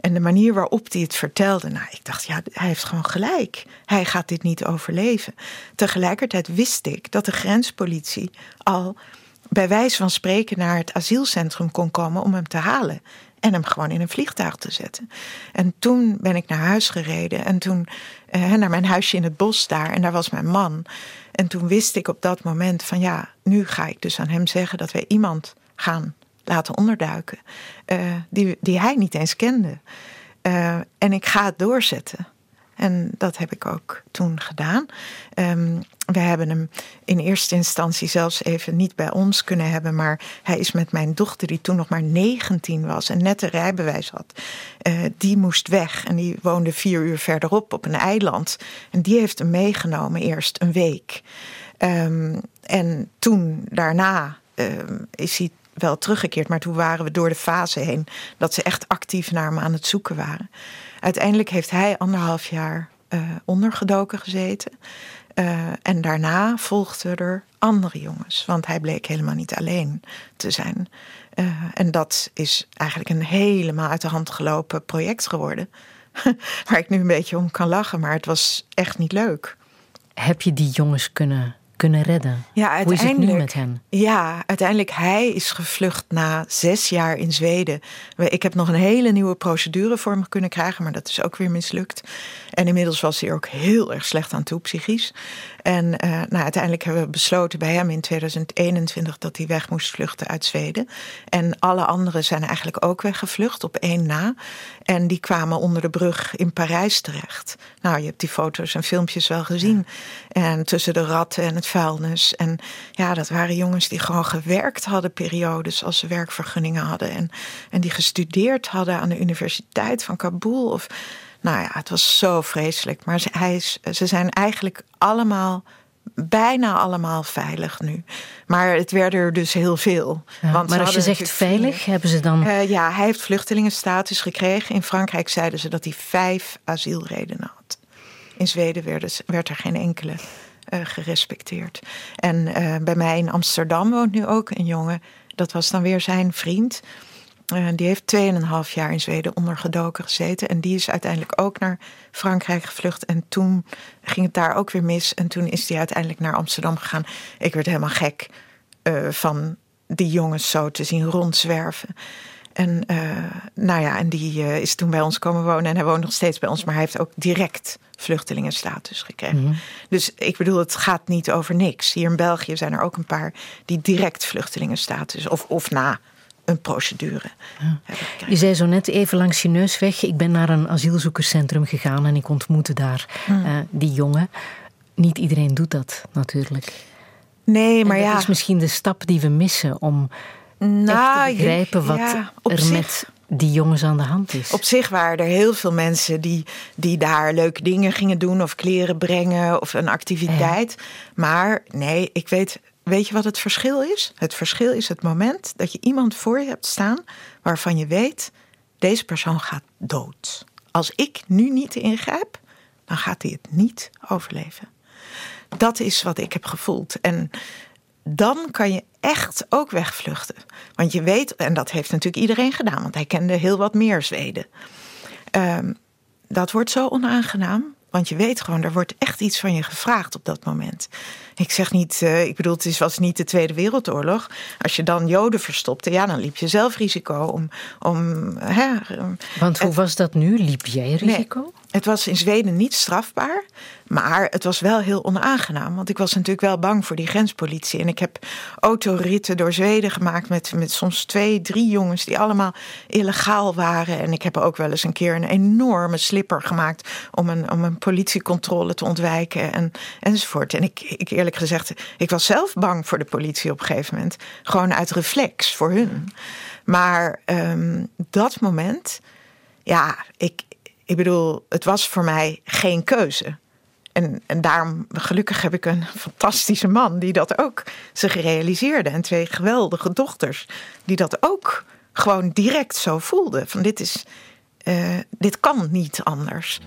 En de manier waarop hij het vertelde, nou, ik dacht, ja, hij heeft gewoon gelijk. Hij gaat dit niet overleven. Tegelijkertijd wist ik dat de grenspolitie al bij wijze van spreken naar het asielcentrum kon komen om hem te halen. En hem gewoon in een vliegtuig te zetten. En toen ben ik naar huis gereden. En toen eh, naar mijn huisje in het bos daar. En daar was mijn man. En toen wist ik op dat moment van ja, nu ga ik dus aan hem zeggen dat wij iemand gaan laten onderduiken. Uh, die, die hij niet eens kende. Uh, en ik ga het doorzetten. En dat heb ik ook toen gedaan. Um, we hebben hem in eerste instantie zelfs even niet bij ons kunnen hebben. Maar hij is met mijn dochter, die toen nog maar 19 was en net een rijbewijs had. Uh, die moest weg en die woonde vier uur verderop op een eiland. En die heeft hem meegenomen eerst een week. Um, en toen daarna um, is hij wel teruggekeerd. Maar toen waren we door de fase heen dat ze echt actief naar hem aan het zoeken waren. Uiteindelijk heeft hij anderhalf jaar uh, ondergedoken gezeten. Uh, en daarna volgden er andere jongens, want hij bleek helemaal niet alleen te zijn. Uh, en dat is eigenlijk een helemaal uit de hand gelopen project geworden. Waar ik nu een beetje om kan lachen, maar het was echt niet leuk. Heb je die jongens kunnen kunnen redden. Ja, Hoe is het nu met hen? Ja, uiteindelijk hij is gevlucht na zes jaar in Zweden. Ik heb nog een hele nieuwe procedure voor hem kunnen krijgen, maar dat is ook weer mislukt. En inmiddels was hij ook heel erg slecht aan toe, psychisch. En uh, nou, uiteindelijk hebben we besloten bij hem in 2021 dat hij weg moest vluchten uit Zweden. En alle anderen zijn eigenlijk ook weggevlucht op één na. En die kwamen onder de brug in Parijs terecht. Nou, je hebt die foto's en filmpjes wel gezien. En tussen de ratten en het vuilnis. En ja, dat waren jongens die gewoon gewerkt hadden periodes als ze werkvergunningen hadden. En, en die gestudeerd hadden aan de Universiteit van Kabul. Of, nou ja, het was zo vreselijk. Maar ze, hij ze zijn eigenlijk allemaal bijna allemaal veilig nu. Maar het werden er dus heel veel. Ja, want maar als je zegt veilig, hebben ze dan. Uh, ja, hij heeft vluchtelingenstatus gekregen. In Frankrijk zeiden ze dat hij vijf asielredenen had. In Zweden werd, er geen enkele gerespecteerd. En uh, bij mij in Amsterdam woont nu ook een jongen. Dat was dan weer zijn vriend. Uh, die heeft 2,5 jaar in Zweden ondergedoken gezeten. En die is uiteindelijk ook naar Frankrijk gevlucht. En toen ging het daar ook weer mis. En toen is hij uiteindelijk naar Amsterdam gegaan. Ik werd helemaal gek van die jongens zo te zien rondzwerven. En uh, nou ja, en die is toen bij ons komen wonen. En hij woont nog steeds bij ons. Maar hij heeft ook direct vluchtelingenstatus gekregen. Mm -hmm. Dus ik bedoel, het gaat niet over niks. Hier in België zijn er ook een paar die direct vluchtelingenstatus... of, of na een procedure. Ja. Je zei zo net even langs je neus weg. Ik ben naar een asielzoekerscentrum gegaan en ik ontmoette daar hmm. uh, die jongen. Niet iedereen doet dat natuurlijk. Nee, maar en dat ja. is misschien de stap die we missen om nou, echt te begrijpen wat ja, er zich, met die jongens aan de hand is. Op zich waren er heel veel mensen die, die daar leuke dingen gingen doen, of kleren brengen of een activiteit. Ja. Maar nee, ik weet Weet je wat het verschil is? Het verschil is het moment dat je iemand voor je hebt staan waarvan je weet, deze persoon gaat dood. Als ik nu niet ingrijp, dan gaat hij het niet overleven. Dat is wat ik heb gevoeld. En dan kan je echt ook wegvluchten. Want je weet, en dat heeft natuurlijk iedereen gedaan, want hij kende heel wat meer Zweden. Um, dat wordt zo onaangenaam. Want je weet gewoon, er wordt echt iets van je gevraagd op dat moment. Ik zeg niet, uh, ik bedoel, het was niet de Tweede Wereldoorlog. Als je dan Joden verstopte, ja, dan liep je zelf risico om. om hè, Want hoe was dat nu? Liep jij risico? Nee, het was in Zweden niet strafbaar. Maar het was wel heel onaangenaam. Want ik was natuurlijk wel bang voor die grenspolitie. En ik heb autoritten door Zweden gemaakt met, met soms twee, drie jongens die allemaal illegaal waren. En ik heb ook wel eens een keer een enorme slipper gemaakt om een, om een politiecontrole te ontwijken en, enzovoort. En ik, ik eerlijk gezegd, ik was zelf bang voor de politie op een gegeven moment. Gewoon uit reflex voor hun. Maar um, dat moment, ja, ik, ik bedoel, het was voor mij geen keuze. En, en daarom, gelukkig heb ik een fantastische man die dat ook zich realiseerde. En twee geweldige dochters die dat ook gewoon direct zo voelden. Van dit is, uh, dit kan niet anders.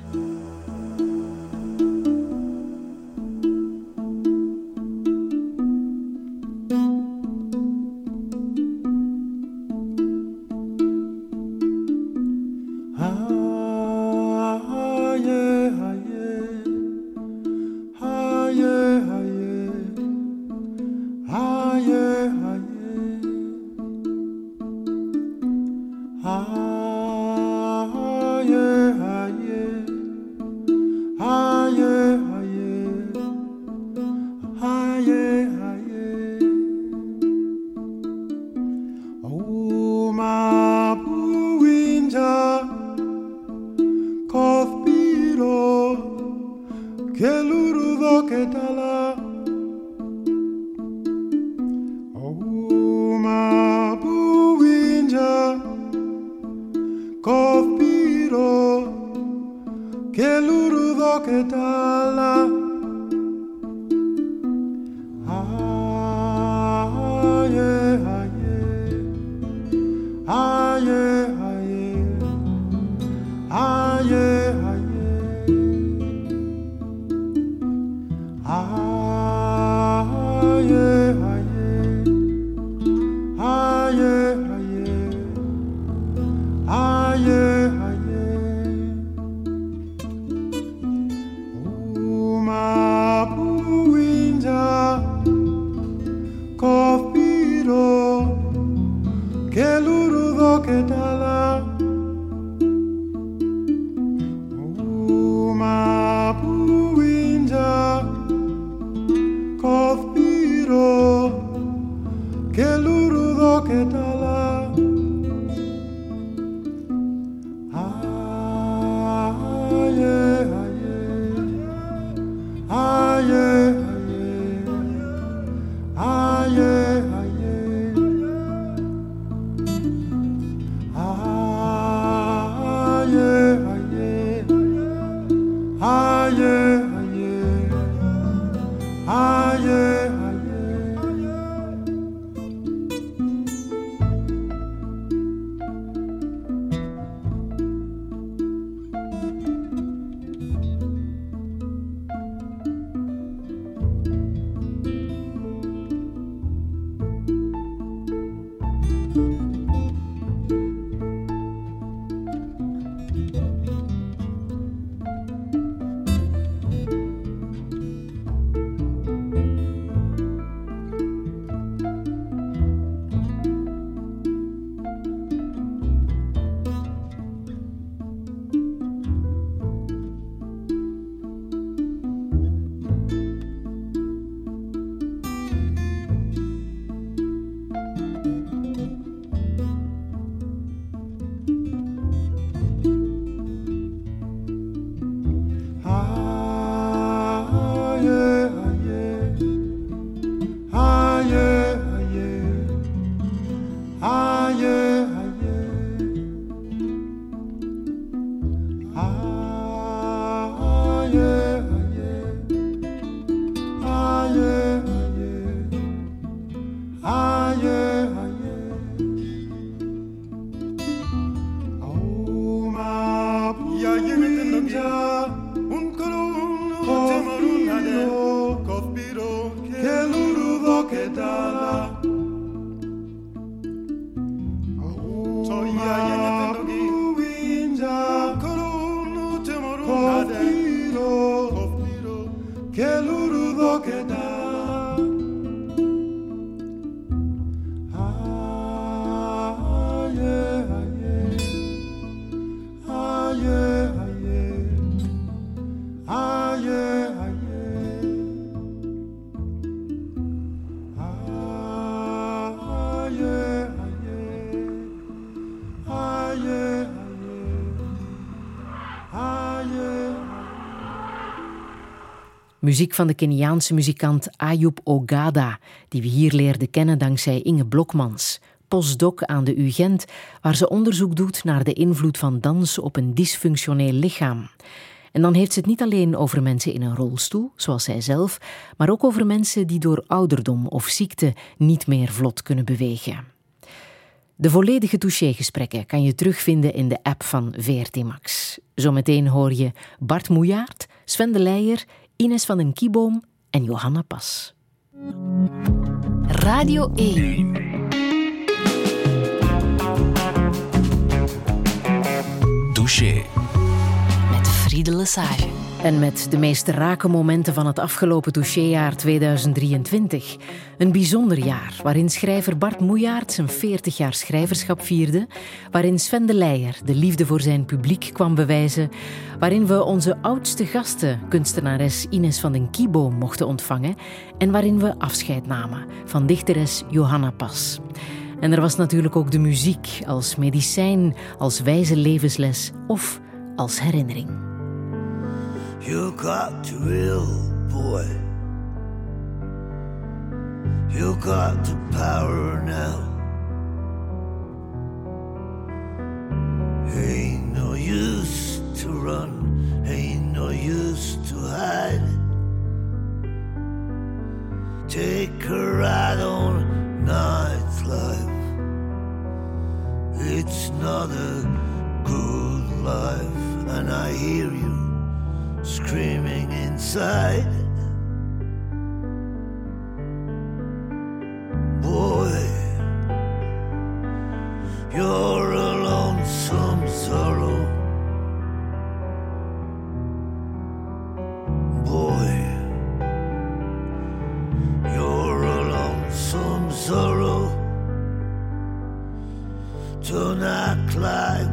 Muziek van de Keniaanse muzikant Ayub Ogada, die we hier leerden kennen dankzij Inge Blokmans, postdoc aan de UGent, waar ze onderzoek doet naar de invloed van dans op een dysfunctioneel lichaam. En dan heeft ze het niet alleen over mensen in een rolstoel, zoals zij zelf, maar ook over mensen die door ouderdom of ziekte niet meer vlot kunnen bewegen. De volledige touché-gesprekken kan je terugvinden in de app van VRT Max. Zometeen hoor je Bart Moejaert, Sven de Leijer, Ines van den Kieboom en Johanna Pas. Radio 1. Douche. Met Friede Lesage. En met de meest rake momenten van het afgelopen touchéjaar 2023. Een bijzonder jaar waarin schrijver Bart Moejaert zijn 40 jaar schrijverschap vierde. Waarin Sven de Leijer de liefde voor zijn publiek kwam bewijzen. Waarin we onze oudste gasten, kunstenares Ines van den Kieboom, mochten ontvangen. En waarin we afscheid namen van dichteres Johanna Pas. En er was natuurlijk ook de muziek als medicijn, als wijze levensles of als herinnering. You got the real boy. You got the power now. Ain't no use to run, ain't no use to hide. Take a ride on nightlife. It's not a good life, and I hear you screaming inside. Boy, you're a lonesome sorrow. Boy, you're a lonesome sorrow. Don't act like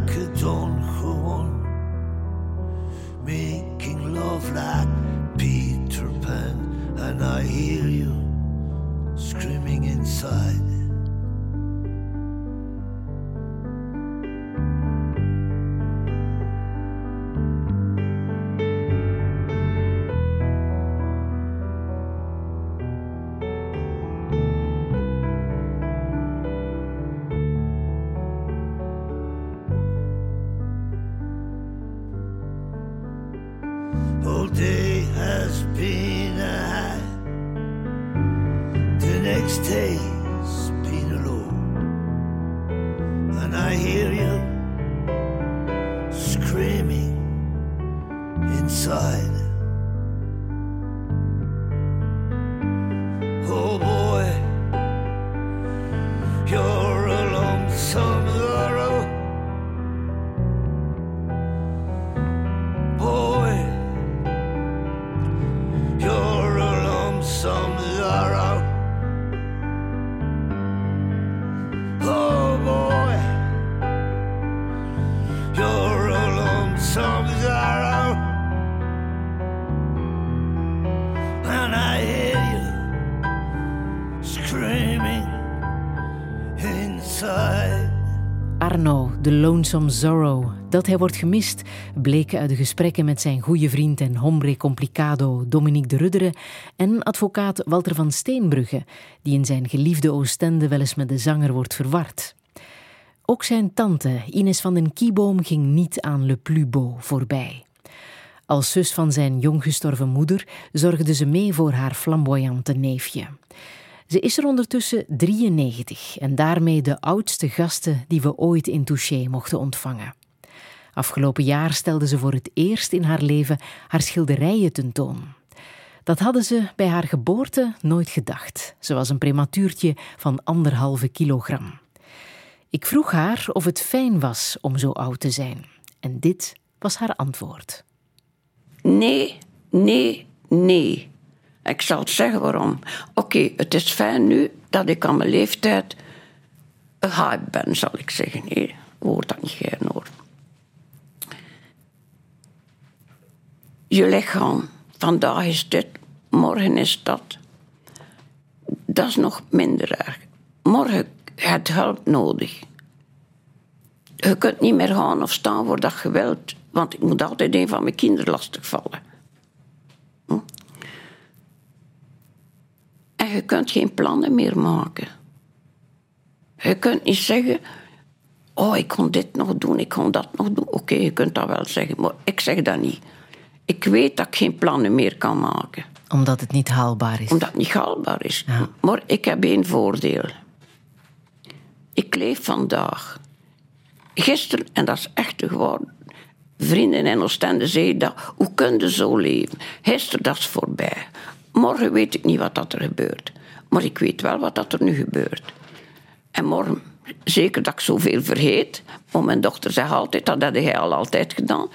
Lonesome Zorro. Dat hij wordt gemist, bleek uit de gesprekken met zijn goede vriend en hombre complicado Dominique de Rudderen en advocaat Walter van Steenbrugge, die in zijn geliefde Oostende wel eens met de zanger wordt verward. Ook zijn tante, Ines van den Kieboom, ging niet aan Le Plus Beau voorbij. Als zus van zijn jong gestorven moeder zorgde ze mee voor haar flamboyante neefje. Ze is er ondertussen 93 en daarmee de oudste gasten die we ooit in Touché mochten ontvangen. Afgelopen jaar stelde ze voor het eerst in haar leven haar schilderijen tentoon. Dat hadden ze bij haar geboorte nooit gedacht. Ze was een prematuurtje van anderhalve kilogram. Ik vroeg haar of het fijn was om zo oud te zijn. En dit was haar antwoord. Nee, nee, nee. Ik zal zeggen waarom. Oké, het is fijn nu dat ik aan mijn leeftijd een hype ben, zal ik zeggen. Nee, hoort dat niet gern hoor. Je lichaam, vandaag is dit, morgen is dat. Dat is nog minder erg. Morgen heb je hulp nodig. Je kunt niet meer gaan of staan voor dat je wilt, want ik moet altijd een van mijn kinderen lastigvallen. Hm? Je kunt geen plannen meer maken. Je kunt niet zeggen, oh, ik kon dit nog doen, ik kon dat nog doen. Oké, je kunt dat wel zeggen, maar ik zeg dat niet. Ik weet dat ik geen plannen meer kan maken. Omdat het niet haalbaar is. Omdat het niet haalbaar is. Maar ik heb één voordeel. Ik leef vandaag. Gisteren, en dat is echt gewoon. Vrienden in Oostende zeiden dat. Hoe kun je zo leven? Gisteren, dat is voorbij. Morgen weet ik niet wat dat er gebeurt. Maar ik weet wel wat dat er nu gebeurt. En morgen, zeker dat ik zoveel vergeet. Want mijn dochter zegt altijd, dat had hij al altijd gedaan.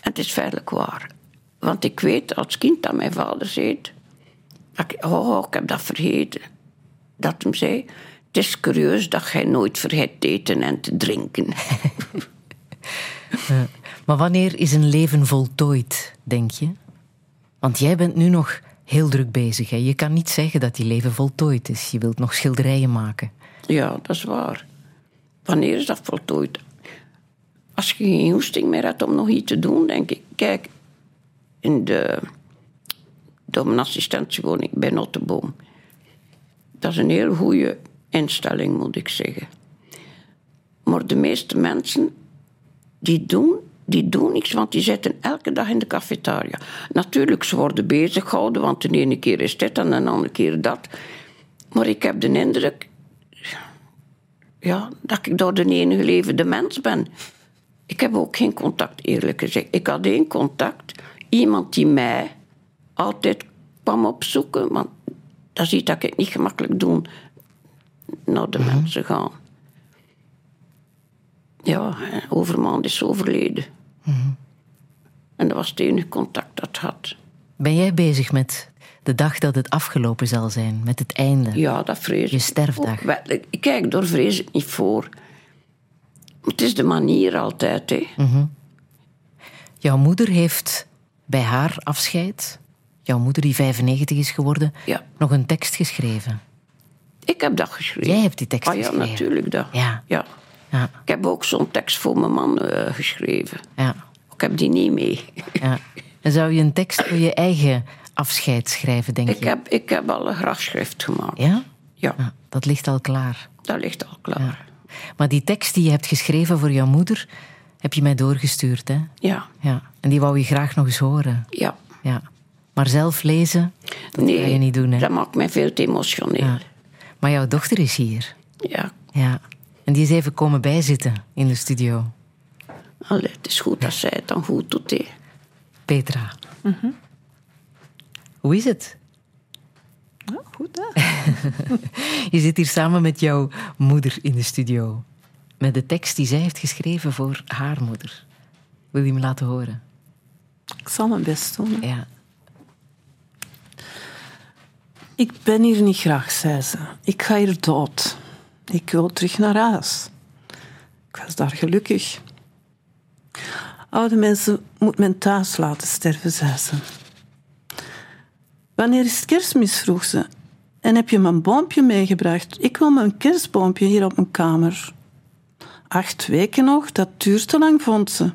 En het is feitelijk waar. Want ik weet als kind dat mijn vader zei... Oh, ik heb dat vergeten. Dat hem zei... Het is curieus dat jij nooit vergeet te eten en te drinken. Maar wanneer is een leven voltooid, denk je? Want jij bent nu nog heel druk bezig. Hè? Je kan niet zeggen dat je leven voltooid is. Je wilt nog schilderijen maken. Ja, dat is waar. Wanneer is dat voltooid? Als je geen hoesting meer hebt om nog iets te doen, denk ik... Kijk, in de... Ik bij Notteboom. Dat is een heel goede instelling, moet ik zeggen. Maar de meeste mensen die doen, die doen niks, want die zitten elke dag in de cafetaria. Natuurlijk, ze worden bezig gehouden, want de ene keer is dit en de andere keer dat. Maar ik heb de indruk ja, dat ik door de enige levende mens ben. Ik heb ook geen contact, eerlijk gezegd. Ik had één contact, iemand die mij altijd kwam opzoeken, want dat ziet dat ik het niet gemakkelijk doen naar de mensen gaan. Ja, en Overmaand is overleden. En dat was het enige contact dat ik had. Ben jij bezig met de dag dat het afgelopen zal zijn, met het einde? Ja, dat vrees Je sterfdag. ook Kijk, daar vrees ik niet voor. Het is de manier altijd, hè. Jouw moeder heeft bij haar afscheid, jouw moeder die 95 is geworden, Ja. nog een tekst geschreven. Ik heb dat geschreven. Jij hebt die tekst ah, ja, geschreven. natuurlijk dat. Ja. ja. Ja, Ik heb ook zo'n tekst voor mijn man eh, geschreven. ja, Ik heb die niet mee. ja. En zou je een tekst voor je eigen afscheid schrijven, denk Ik je? heb, ik heb al een grafschrift gemaakt. Ja? Ja, dat ligt al klaar. dat ligt al klaar. Maar die tekst die je hebt geschreven voor jouw moeder, Heb je mij doorgestuurd, hè? Ja. ja. En die wou je graag nog eens horen. Ja. ja. Maar zelf lezen, dat nee, ga je niet doen, hè? dat maakt mij veel te emotioneel. Ja. Maar jouw dochter is hier. Ja. Ja. En die is even komen bijzitten in de studio. Allee, het is goed dat zij het dan goed doet. Hè. Petra. Mhm. Hoe is het? Ja, goed, hè? je zit hier samen met jouw moeder in de studio. Met de tekst die zij heeft geschreven voor haar moeder. Wil je me laten horen? Ik zal mijn best doen. Ja. Ik ben hier niet graag, zei ze. Ik ga hier dood. Ik wil terug naar huis. Ik was daar gelukkig. Oude mensen moet men thuis laten sterven, zei ze. Wanneer is het kerstmis, vroeg ze. En heb je mijn boompje meegebracht? Ik wil mijn kerstboompje hier op mijn kamer. Acht weken nog, dat duurt te lang, vond ze.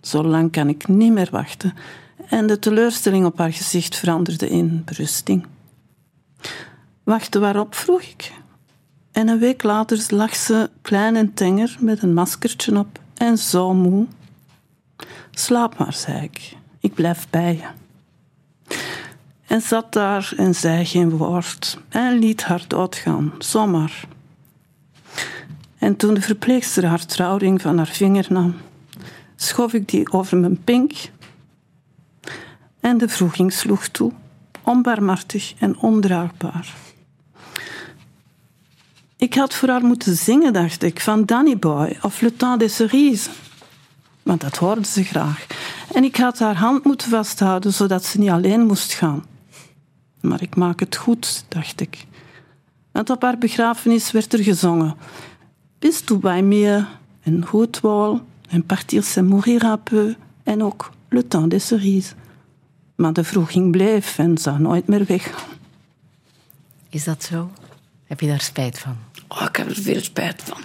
Zo lang kan ik niet meer wachten. En de teleurstelling op haar gezicht veranderde in berusting. Wachten waarop, vroeg ik. En een week later lag ze klein en tenger met een maskertje op en zo moe. Slaap maar, zei ik. Ik blijf bij je. En zat daar en zei geen woord en liet haar doodgaan, zomaar. En toen de verpleegster haar trouwring van haar vinger nam, schoof ik die over mijn pink en de vroeging sloeg toe, onbarmhartig en ondraagbaar. Ik had voor haar moeten zingen, dacht ik, van Danny Boy of Le Temps des Cerises. Want dat hoorde ze graag. En ik had haar hand moeten vasthouden, zodat ze niet alleen moest gaan. Maar ik maak het goed, dacht ik. Want op haar begrafenis werd er gezongen. Bist du bij me? En wol. En partir c'est mourir un peu. En ook Le Temps des Cerises. Maar de vroeging bleef en zou nooit meer weggaan. Is dat zo? Heb je daar spijt van? Oh, ik heb er veel spijt van.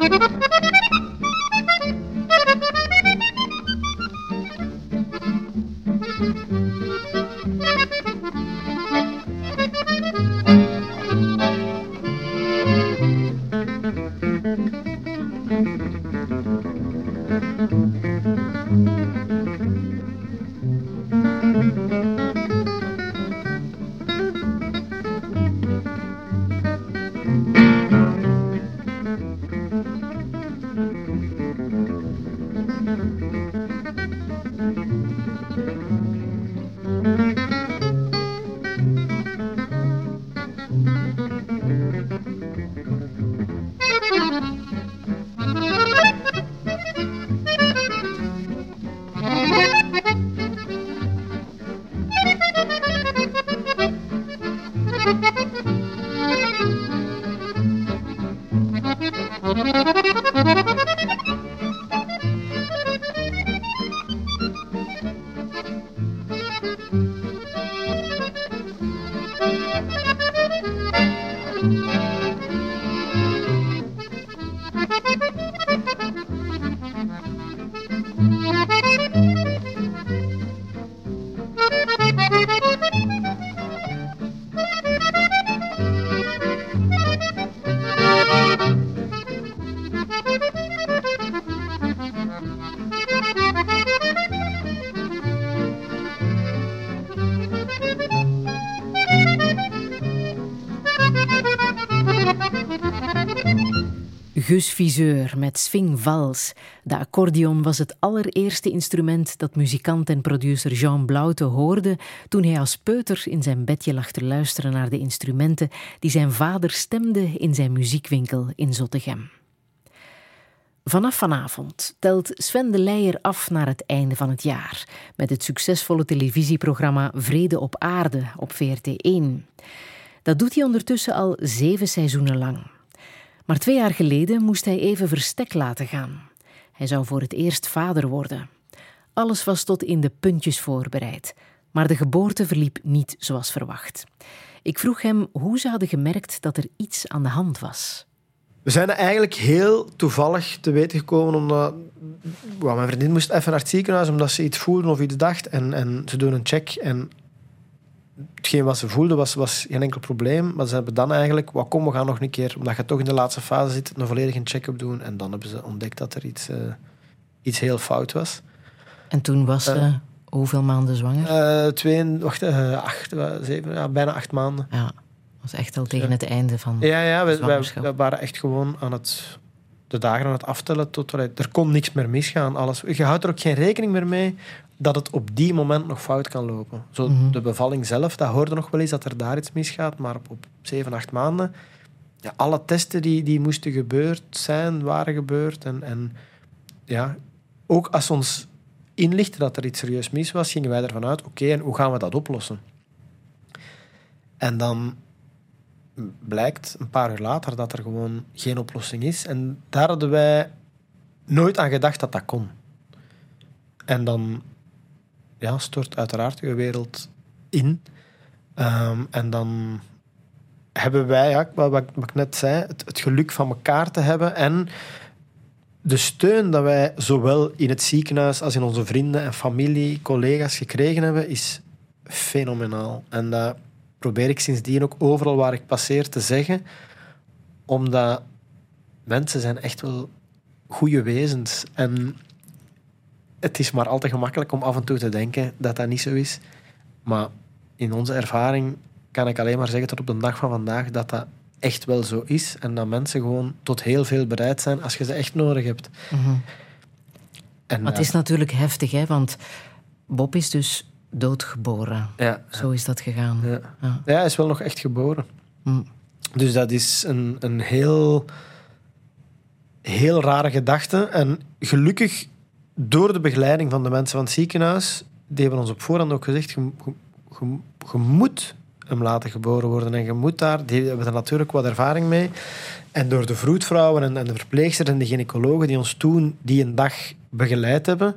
Gus Viseur met Swing Vals. De accordeon was het allereerste instrument dat muzikant en producer Jean Blaute hoorde toen hij als peuter in zijn bedje lag te luisteren naar de instrumenten die zijn vader stemde in zijn muziekwinkel in Zottegem. Vanaf vanavond telt Sven de Leijer af naar het einde van het jaar met het succesvolle televisieprogramma Vrede op Aarde op VRT1. Dat doet hij ondertussen al zeven seizoenen lang. Maar twee jaar geleden moest hij even verstek laten gaan. Hij zou voor het eerst vader worden. Alles was tot in de puntjes voorbereid, maar de geboorte verliep niet zoals verwacht. Ik vroeg hem hoe ze hadden gemerkt dat er iets aan de hand was. We zijn eigenlijk heel toevallig te weten gekomen omdat mijn vriendin moest even naar het ziekenhuis omdat ze iets voelde of iets dacht. En, en ze doen een check en hetgeen wat ze voelde was, was geen enkel probleem. Maar ze hebben dan eigenlijk, wat kom, we gaan nog een keer, omdat je toch in de laatste fase zit, een volledige check-up doen. En dan hebben ze ontdekt dat er iets, uh, iets heel fout was. En toen was ze uh, hoeveel maanden zwanger? Uh, twee, wacht, acht, zeven, ja, bijna acht maanden. Ja was echt al tegen het einde van Ja, ja we, we, waren echt gewoon aan het, de dagen aan het aftellen. Tot, er kon niks meer misgaan. Alles. Je houdt er ook geen rekening meer mee dat het op die moment nog fout kan lopen. Zo, Mhm. De bevalling zelf, dat hoorde nog wel eens dat er daar iets misgaat. Maar op, op zeven, acht maanden... Ja, alle testen die, die moesten gebeurd zijn, waren gebeurd. En, en ja, ook als ons inlichten dat er iets serieus mis was, gingen wij ervan uit, oké, en hoe gaan we dat oplossen? En dan blijkt een paar uur later dat er gewoon geen oplossing is. En daar hadden wij nooit aan gedacht dat dat kon. En dan ja, stort uiteraard je wereld in. Um, en dan hebben wij, ja, wat, wat, ik net zei, het, het, geluk van elkaar te hebben en de steun dat wij zowel in het ziekenhuis als in onze vrienden en familie, collega's gekregen hebben, is fenomenaal. En dat probeer ik sindsdien ook overal waar ik passeer te zeggen, omdat mensen zijn echt wel goede wezens. En het is maar al te gemakkelijk om af en toe te denken dat dat niet zo is. Maar in onze ervaring kan ik alleen maar zeggen tot op de dag van vandaag dat dat echt wel zo is. En dat mensen gewoon tot heel veel bereid zijn als je ze echt nodig hebt. Mm -hmm. en, maar het is natuurlijk heftig, hè? want Bob is dus doodgeboren. Ja. Zo is dat gegaan. Ja, ja. ja hij is wel nog echt geboren. Mm. Dus dat is een, een heel, heel rare gedachte. En gelukkig, door de begeleiding van de mensen van het ziekenhuis, die hebben ons op voorhand ook gezegd, je, je, je moet hem laten geboren worden. En je moet daar, die hebben er natuurlijk wat ervaring mee. En door de vroedvrouwen en, en de verpleegsters en de gynaecologen die ons toen die een dag begeleid hebben,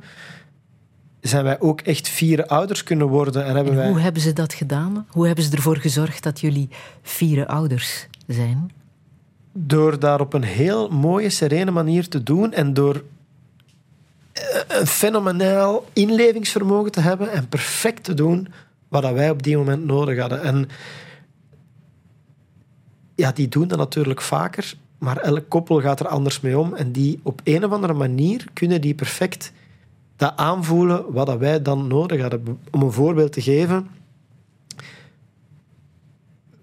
zijn wij ook echt vier ouders kunnen worden. En hebben en wij... Hoe hebben ze dat gedaan? Hoe hebben ze ervoor gezorgd dat jullie vier ouders zijn? Door daar op een heel mooie, serene manier te doen en door een fenomenaal inlevingsvermogen te hebben en perfect te doen wat wij op die moment nodig hadden. En ja, die doen dat natuurlijk vaker, maar elk koppel gaat er anders mee om. En die op een of andere manier kunnen die perfect dat aanvoelen wat dat wij dan nodig hadden. Om een voorbeeld te geven.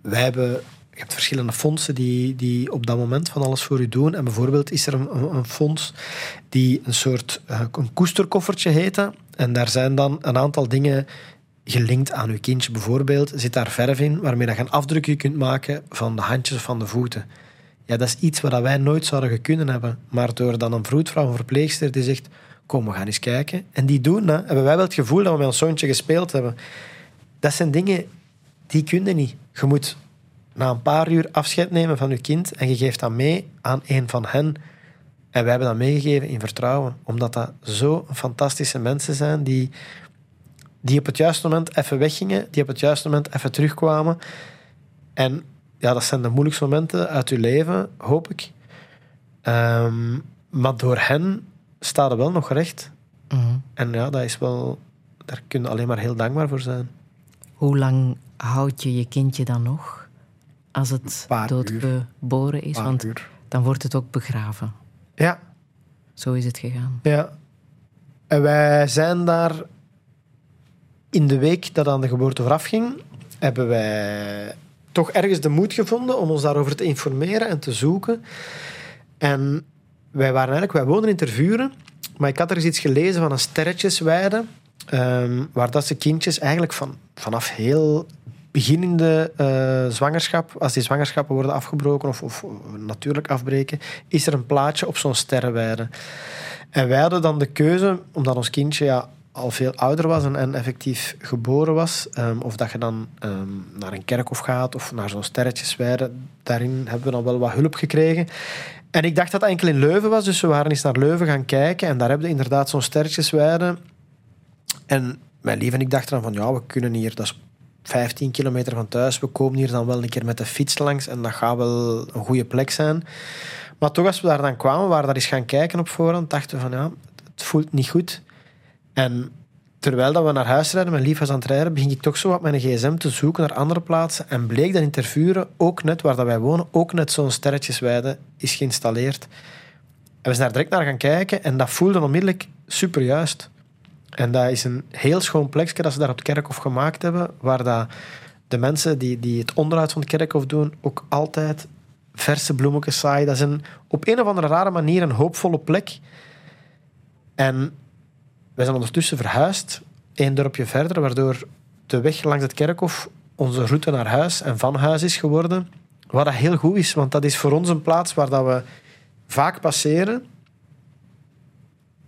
Wij hebben, je hebt verschillende fondsen die, die op dat moment van alles voor u doen. En bijvoorbeeld is er een, een fonds die een soort uh, een koesterkoffertje heet. En daar zijn dan een aantal dingen gelinkt aan uw kindje. Bijvoorbeeld zit daar verf in waarmee je een afdrukje kunt maken van de handjes of van de voeten. Ja, dat is iets wat wij nooit zouden kunnen hebben. Maar door dan een vroedvrouw, een verpleegster die zegt kom, we gaan eens kijken. En die doen dat. Hebben wij wel het gevoel dat we met ons zoontje gespeeld hebben. Dat zijn dingen die kunnen niet. Je moet na een paar uur afscheid nemen van je kind en je geeft dat mee aan een van hen. En wij hebben dat meegegeven in vertrouwen. Omdat dat zo fantastische mensen zijn die, die op het juiste moment even weggingen, die op het juiste moment even terugkwamen. En ja, dat zijn de moeilijkste momenten uit je leven, hoop ik. Um, maar door hen staat er wel nog recht. Mm -hmm. En ja, dat is wel, daar kun je alleen maar heel dankbaar voor zijn. Hoe lang houd je je kindje dan nog? Als het doodgeboren is? Want uur. dan wordt het ook begraven. Ja. Zo is het gegaan. Ja. En wij zijn daar in de week dat aan de geboorte vooraf ging, hebben wij toch ergens de moed gevonden om ons daarover te informeren en te zoeken. En wij waren eigenlijk, wij woonden in Tervuren, maar ik had er eens iets gelezen van een sterretjesweide, um, waar dat ze kindjes eigenlijk van, vanaf heel beginnende uh, zwangerschap, als die zwangerschappen worden afgebroken of, of natuurlijk afbreken, is er een plaatje op zo'n sterrenweide. En wij hadden dan de keuze, omdat ons kindje ja, al veel ouder was en, en effectief geboren was, um, of dat je dan um, naar een kerkhof gaat of naar zo'n sterretjesweide, daarin hebben we dan wel wat hulp gekregen. En ik dacht dat dat enkel in Leuven was, dus we waren eens naar Leuven gaan kijken en daar hebben we inderdaad zo'n sterretjesweide. En mijn lief en ik dachten dan van, ja, we kunnen hier, dat 15 kilometer van thuis, we komen hier dan wel een keer met de fiets langs en dat gaat wel een goede plek zijn. Maar toch, als we daar dan kwamen, waren daar eens gaan kijken op voorhand, dachten we van, ja, het voelt niet goed. En terwijl dat we naar huis rijden, mijn lief was aan het rijden, begin ik toch zo wat mijn gsm te zoeken naar andere plaatsen. En bleek dat in Tervuren, ook net waar dat wij wonen, ook net zo'n sterretjesweide is geïnstalleerd. En we zijn daar direct naar gaan kijken en dat voelde onmiddellijk super juist. En dat is een heel schoon plekje dat ze daar op het kerkhof gemaakt hebben, waar dat de mensen die, die het onderhoud van het kerkhof doen ook altijd verse bloemetjes zaaien. Dat is een, op een of andere rare manier een hoopvolle plek. En wij zijn ondertussen verhuisd, één dorpje verder, waardoor de weg langs het kerkhof onze route naar huis en van huis is geworden. Wat dat heel goed is, want dat is voor ons een plaats waar dat we vaak passeren.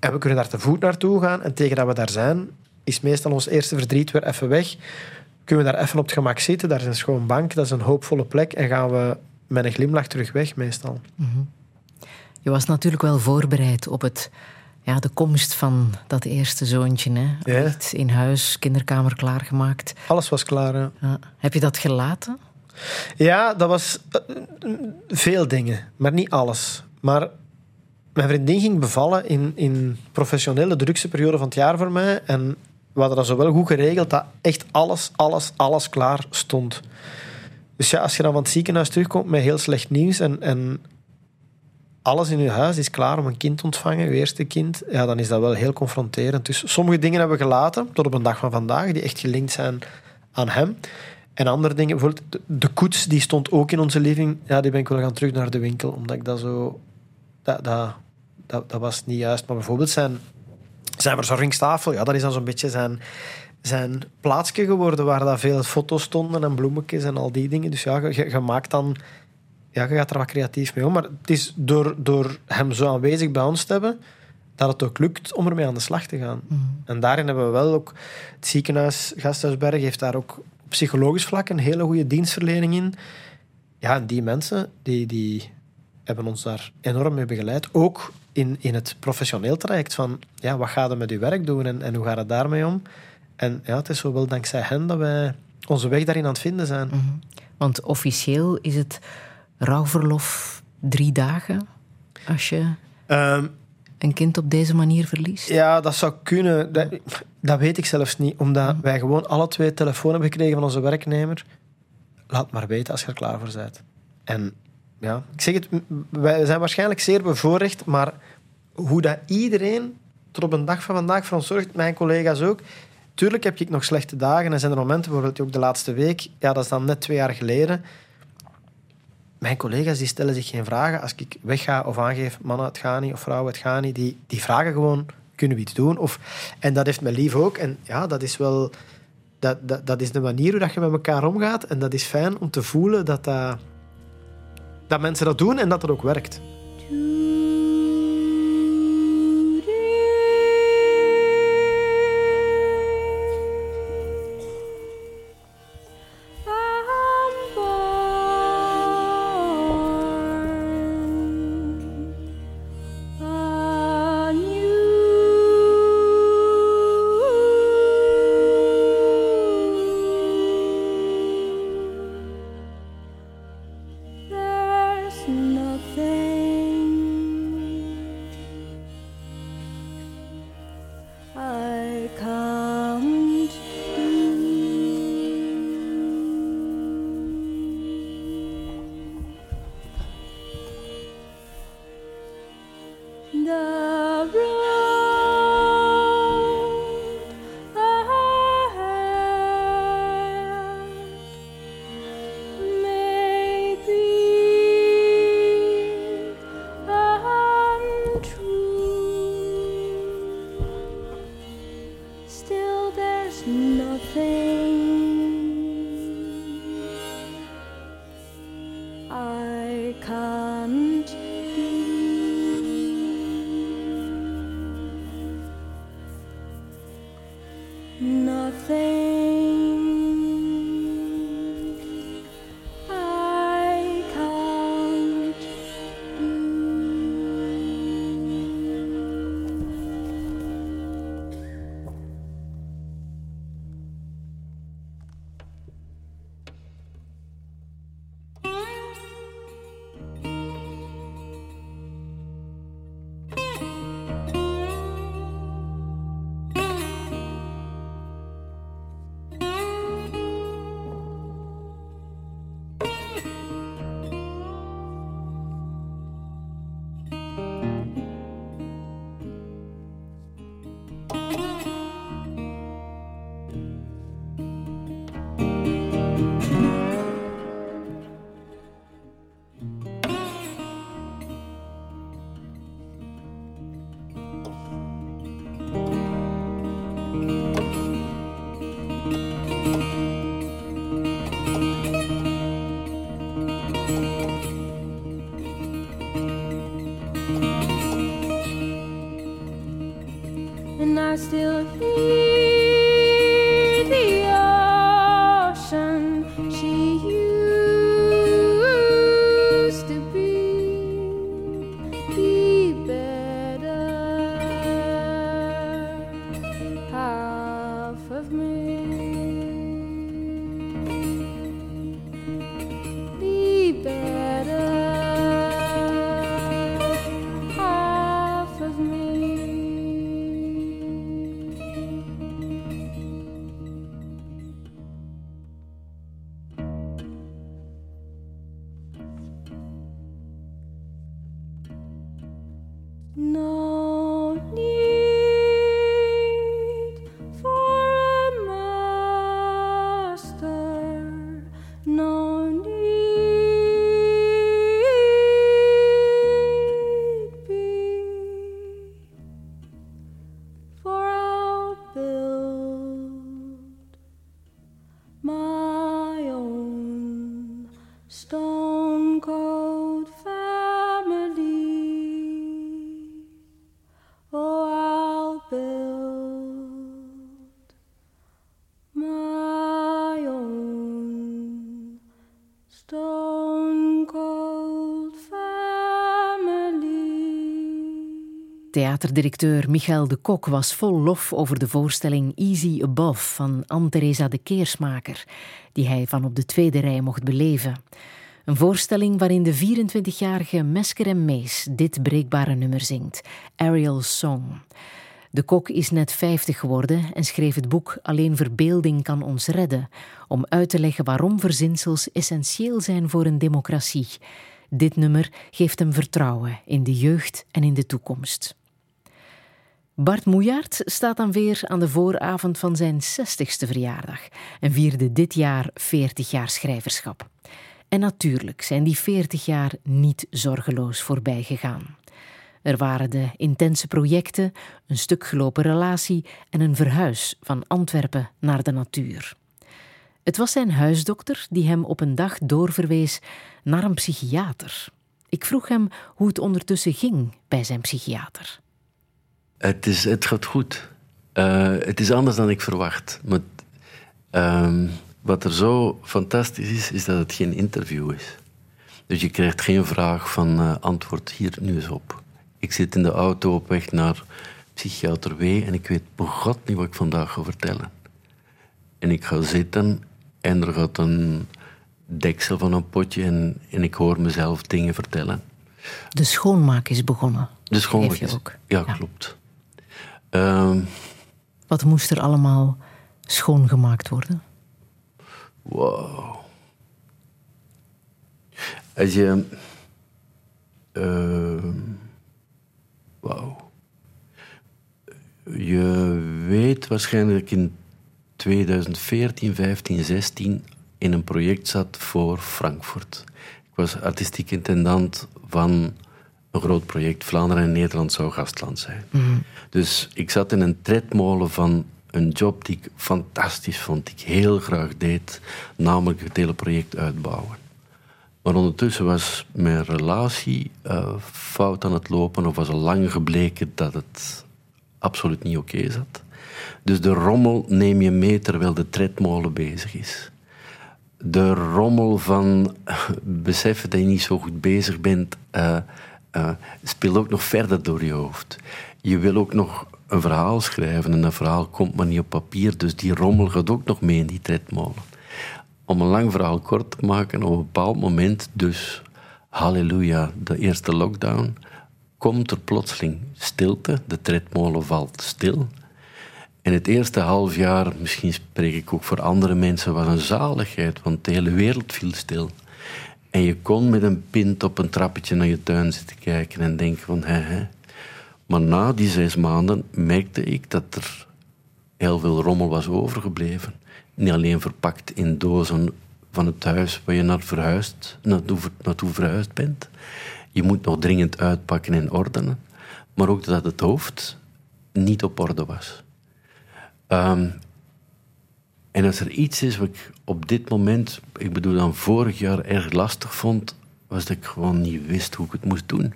En we kunnen daar te voet naartoe gaan. En tegen dat we daar zijn, is meestal ons eerste verdriet weer even weg. Kunnen we daar even op het gemak zitten. Daar is een schoon bank, dat is een hoopvolle plek. En gaan we met een glimlach terug weg, meestal. Mhm. Je was natuurlijk wel voorbereid op het ja, de komst van dat eerste zoontje. Hè? Ja. In huis, kinderkamer klaargemaakt. Alles was klaar, ja. Heb je dat gelaten? Ja, dat was eh, veel dingen, maar niet alles. Maar mijn vriendin ging bevallen in, in professionele drukste periode van het jaar voor mij. En we hadden dat zo wel goed geregeld dat echt alles, alles, alles klaar stond. Dus ja, als je dan van het ziekenhuis terugkomt met heel slecht nieuws en, en alles in je huis is klaar om een kind te ontvangen, je eerste kind, ja, dan is dat wel heel confronterend. Dus sommige dingen hebben we gelaten, tot op een dag van vandaag, die echt gelinkt zijn aan hem. En andere dingen, bijvoorbeeld de koets, die stond ook in onze living. Ja, die ben ik wel gaan terug naar de winkel, omdat ik dat zo... Dat, dat, dat, dat was niet juist. Maar bijvoorbeeld zijn, zijn verzorgingstafel, ja, dat is dan zo'n beetje zijn, zijn plaatsje geworden waar dat veel foto's stonden en bloemetjes en al die dingen. Dus ja, je, je maakt dan ja, je gaat er wat creatief mee om. Maar het is door, door hem zo aanwezig bij ons te hebben, dat het ook lukt om ermee aan de slag te gaan. Mhm. En daarin hebben we wel ook... Het ziekenhuis Gasthuisberg heeft daar ook op psychologisch vlak een hele goede dienstverlening in. Ja, en die mensen, die, die hebben ons daar enorm mee begeleid. Ook in, in het professioneel traject van, ja, wat gaat er met uw werk doen en, en hoe gaat het daarmee om? En ja, het is zo wel dankzij hen dat wij onze weg daarin aan het vinden zijn. Mhm. Want officieel is het rouwverlof drie dagen als je Ehm, een kind op deze manier verliest? Ja, dat zou kunnen. Dat, dat weet ik zelfs niet. Omdat wij gewoon alle twee telefoon hebben gekregen van onze werknemer. Laat maar weten als je er klaar voor bent. En ja, ik zeg het, wij zijn waarschijnlijk zeer bevoorrecht, maar hoe dat iedereen tot op een dag van vandaag voor ons zorgt, mijn collega's ook. Tuurlijk heb ik nog slechte dagen en zijn er momenten, bijvoorbeeld ook de laatste week, ja, dat is dan net twee jaar geleden. Mijn collega's die stellen zich geen vragen als ik wegga of aangeef, mannen, het gaat niet, of vrouwen, het gaat niet. Die, die vragen gewoon, kunnen we iets doen? Of, en dat heeft mijn lief ook. En ja, dat is wel... Dat, dat, dat is de manier hoe dat je met elkaar omgaat. En dat is fijn om te voelen dat, dat, dat mensen dat doen en dat het ook werkt. Nothing Theaterdirecteur Michael de Kok was vol lof over de voorstelling Easy Above van Anne-Theresa de Keersmaker, die hij van op de tweede rij mocht beleven. Een voorstelling waarin de 24-jarige Mesker en Mees dit breekbare nummer zingt, Ariel's Song. De Kok is net 50 geworden en schreef het boek Alleen verbeelding kan ons redden, om uit te leggen waarom verzinsels essentieel zijn voor een democratie. Dit nummer geeft hem vertrouwen in de jeugd en in de toekomst. Bart Moejaert staat dan weer aan de vooravond van zijn 60ste verjaardag en vierde dit jaar 40 jaar schrijverschap. En natuurlijk zijn die 40 jaar niet zorgeloos voorbij gegaan. Er waren de intense projecten, een stuk gelopen relatie en een verhuis van Antwerpen naar de natuur. Het was zijn huisdokter die hem op een dag doorverwees naar een psychiater. Ik vroeg hem hoe het ondertussen ging bij zijn psychiater. Het, is, het gaat goed. Eh, het is anders dan ik verwacht. Maar, ehm, wat er zo fantastisch is, is dat het geen interview is. Dus je krijgt geen vraag van eh, antwoord hier nu eens op. Ik zit in de auto op weg naar psychiater W en ik weet begot niet wat ik vandaag ga vertellen. En ik ga zitten en er gaat een deksel van een potje en, en ik hoor mezelf dingen vertellen. De schoonmaak is begonnen. De schoonmaak is... ook. Ja, klopt. Ehm, Wat moest er allemaal schoongemaakt worden? Wow. Als je. eh, Wauw. Je weet waarschijnlijk in 2014, 15, 16 in een project zat voor Frankfurt. Ik was artistiek intendant van een groot project. Vlaanderen en Nederland zou gastland zijn. Dus ik zat in een tredmolen van een job die ik fantastisch vond, die ik heel graag deed, namelijk het hele project uitbouwen. Maar ondertussen was mijn relatie eh, fout aan het lopen, of was al lang gebleken dat het absoluut niet oké zat. Dus de rommel neem je mee terwijl de tredmolen bezig is. De rommel van beseffen dat je niet zo goed bezig bent, uh, uh, speelt ook nog verder door je hoofd. Je wil ook nog een verhaal schrijven en dat verhaal komt maar niet op papier, dus die rommel gaat ook nog mee in die tredmolen. Om een lang verhaal kort te maken, op een bepaald moment dus, halleluja, de eerste lockdown, komt er plotseling stilte, de tredmolen valt stil. En het eerste half jaar, misschien spreek ik ook voor andere mensen, was een zaligheid, want de hele wereld viel stil. En je kon met een pint op een trappetje naar je tuin zitten kijken en denken van, hè, hè. Maar na die zes maanden merkte ik dat er heel veel rommel was overgebleven. Niet alleen verpakt in dozen van het huis waar je naar verhuisd, naartoe, naartoe verhuisd bent. Je moet nog dringend uitpakken en ordenen. Maar ook dat het hoofd niet op orde was. Um, en als er iets is wat ik op dit moment, ik bedoel dan vorig jaar, erg lastig vond, was dat ik gewoon niet wist hoe ik het moest doen.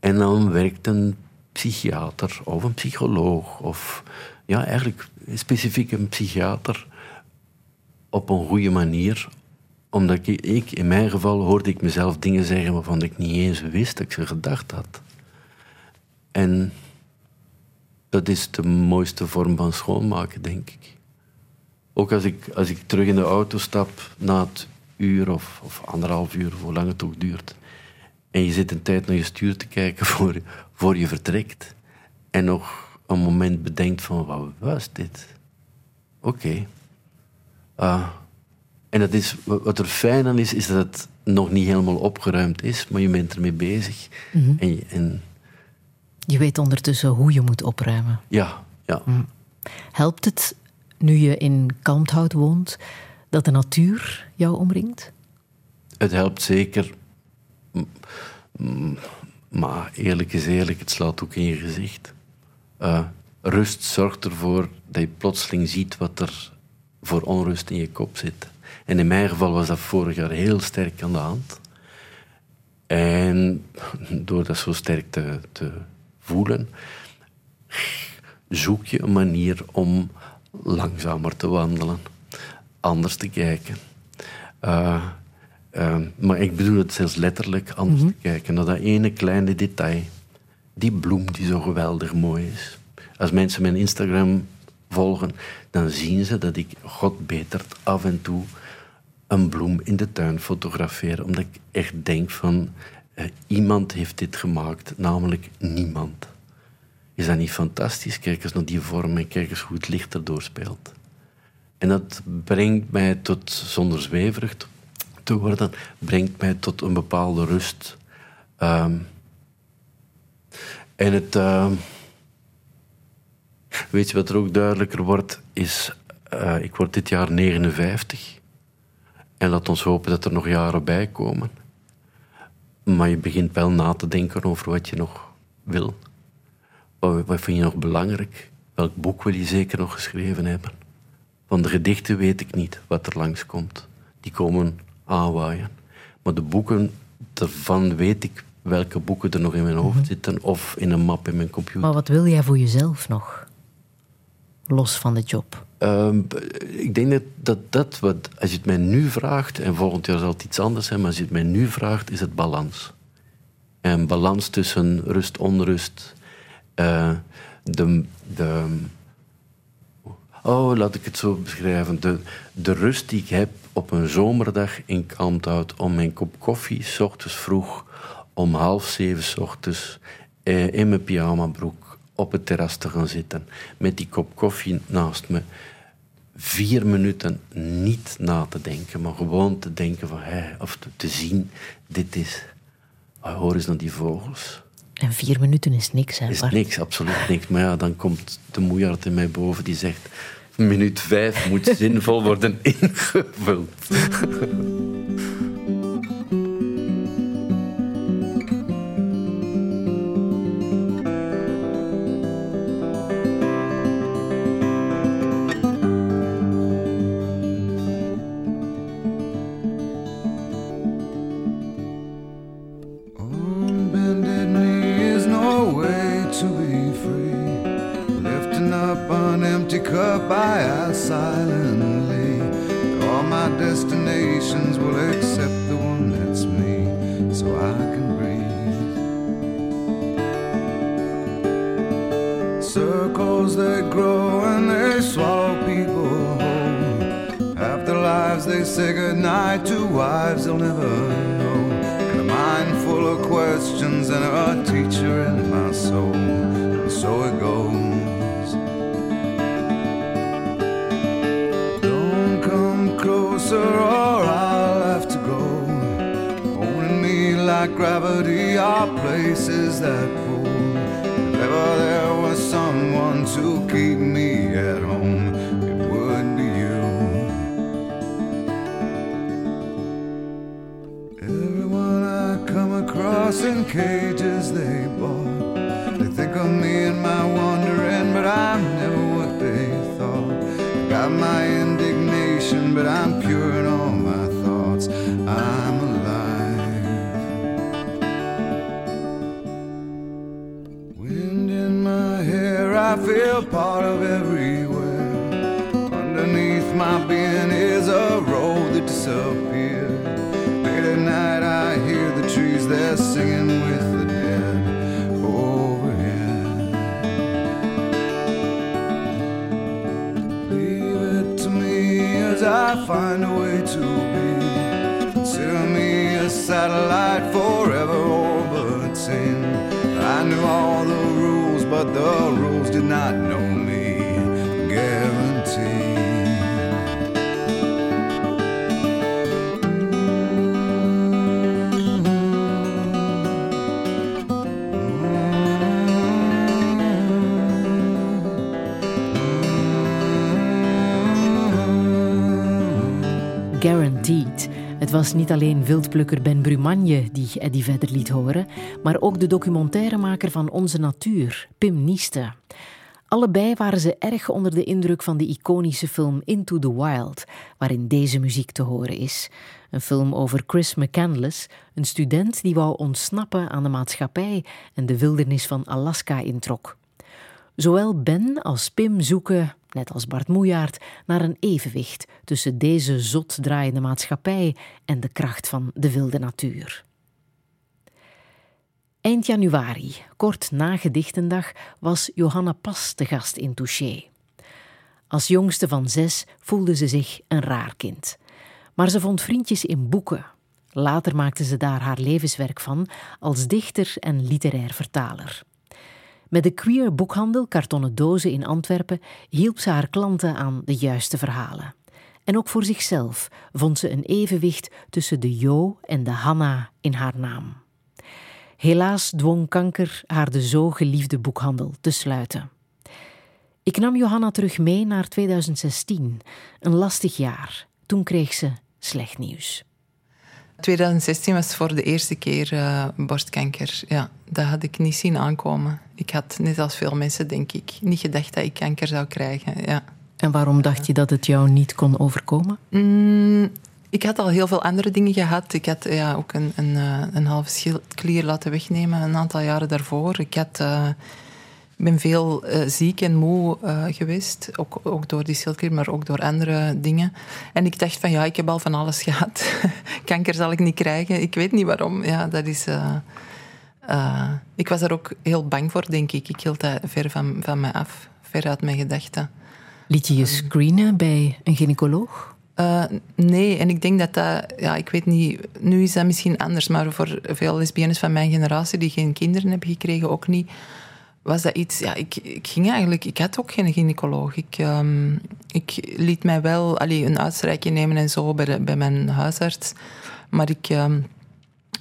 En dan werkt een psychiater of een psycholoog of ja, eigenlijk specifiek een psychiater op een goede manier. Omdat ik, ik, in mijn geval, hoorde ik mezelf dingen zeggen waarvan ik niet eens wist dat ik ze gedacht had. En dat is de mooiste vorm van schoonmaken, denk ik. Ook als ik, als ik terug in de auto stap na het uur of, of anderhalf uur, hoe lang het ook duurt. En je zit een tijd naar je stuur te kijken voor, voor je vertrekt. En nog een moment bedenkt van, wat was dit? Oké. Ah. en dat is, wat er fijn aan is, is dat het nog niet helemaal opgeruimd is, maar je bent ermee bezig. Mhm. en, je, en je weet ondertussen hoe je moet opruimen. Ja, ja. Helpt het nu je in Kalmthout woont, dat de natuur jou omringt? Het helpt zeker. Maar eerlijk is eerlijk, het slaat ook in je gezicht. Uh, rust zorgt ervoor dat je plotseling ziet wat er voor onrust in je kop zit. En in mijn geval was dat vorig jaar heel sterk aan de hand. En door dat zo sterk te, te voelen, zoek je een manier om langzamer te wandelen, anders te kijken. Uh, uh, maar ik bedoel het zelfs letterlijk anders te kijken naar dat ene kleine detail. Die bloem die zo geweldig mooi is. Als mensen mijn Instagram volgen, dan zien ze dat ik God betert af en toe een bloem in de tuin fotografeer. Omdat ik echt denk van, uh, iemand heeft dit gemaakt, namelijk niemand. Is dat niet fantastisch? Kijk eens naar die vorm en kijk eens hoe het licht erdoor speelt. En dat brengt mij tot, zonder zweverig te worden, brengt mij tot een bepaalde rust. Um, en het... Uh, weet je wat er ook duidelijker wordt, is... Uh, ik word dit jaar 59. En laat ons hopen dat er nog jaren bij komen. Maar je begint wel na te denken over wat je nog wil. Wat vind je nog belangrijk? Welk boek wil je zeker nog geschreven hebben? Van de gedichten weet ik niet wat er langskomt. Die komen aanwaaien. Maar de boeken, daarvan weet ik welke boeken er nog in mijn hoofd zitten of in een map in mijn computer. Maar wat wil jij voor jezelf nog? Los van de job. Um, ik denk dat, dat dat wat, als je het mij nu vraagt, en volgend jaar zal het iets anders zijn, maar als je het mij nu vraagt, is het balans. En balans tussen rust, onrust, uh, de, de, oh, laat ik het zo beschrijven. De, de rust die ik heb op een zomerdag in Kalmthout om mijn kop koffie, s ochtends vroeg, om half zeven s ochtends, eh, in mijn pyjamabroek op het terras te gaan zitten. Met die kop koffie naast me. Vier minuten niet na te denken, maar gewoon te denken van, hey, of te, zien, dit is. Oh, hoor eens naar die vogels. En vier minuten is niks, hè, Is Bart? niks, absoluut niks. Maar ja, dan komt de moeiaard in mij boven die zegt... Minuut vijf moet zinvol worden ingevuld. Goodbye as silently. All my destinations will accept the one that's me, so I can breathe. Circles they grow and they swallow people whole. After lives they say goodnight to wives they'll never know. And a mind full of questions and a teacher in my closer or I'll have to go. Holding me like gravity are places that pull. If ever there was someone to keep me at home, it would be you. Everyone I come across in cages they satellite forever orbiting. I knew all the rules, but the rules did not know was niet alleen wildplukker Ben Brumagne die Eddie verder liet horen, maar ook de documentairemaker van Onze Natuur, Pim Nieste. Allebei waren ze erg onder de indruk van de iconische film Into the Wild, waarin deze muziek te horen is. Een film over Chris McCandless, een student die wou ontsnappen aan de maatschappij en de wildernis van Alaska introk. Zowel Ben als Pim zoeken, net als Bart Moejaert, naar een evenwicht tussen deze zot draaiende maatschappij en de kracht van de wilde natuur. Eind januari, kort na Gedichtendag, was Johanna Pas te gast in Touché. Als jongste van zes voelde ze zich een raar kind. Maar ze vond vriendjes in boeken. Later maakte ze daar haar levenswerk van als dichter en literair vertaler. Met de queer boekhandel Kartonnen Dozen in Antwerpen hielp ze haar klanten aan de juiste verhalen. En ook voor zichzelf vond ze een evenwicht tussen de Jo en de Hanna in haar naam. Helaas dwong kanker haar de zo geliefde boekhandel te sluiten. Ik nam Johanna terug mee naar 2016, een lastig jaar. Toen kreeg ze slecht nieuws. 2016 was voor de eerste keer uh, borstkanker. Ja, dat had ik niet zien aankomen. Ik had, net als veel mensen, denk ik, niet gedacht dat ik kanker zou krijgen. Ja. En waarom dacht je dat het jou niet kon overkomen? Mm, ik had al heel veel andere dingen gehad. Ik had ja, ook een, een, uh, een halve schildklier laten wegnemen een aantal jaren daarvoor. Ik had... Uh, ik ben veel uh, ziek en moe uh, geweest. Ook, ook door die schildklier, maar ook door andere dingen. En ik dacht van ja, ik heb al van alles gehad. Kanker zal ik niet krijgen. Ik weet niet waarom. Ja, dat is... Uh, ik was er ook heel bang voor, denk ik. Ik hield dat ver van, van mij af. Ver uit mijn gedachten. Liet je je screenen bij een gynaecoloog? Uh, nee, en ik denk dat dat, ja, ik weet niet, nu is dat misschien anders, maar voor veel lesbiennes van mijn generatie die geen kinderen hebben gekregen, ook niet, was dat iets, ja, ik, ik ging eigenlijk, ik had ook geen gynaecoloog. Ik, um, ik liet mij wel allee, een uitstrijkje nemen en zo bij, bij mijn huisarts, maar ik, um,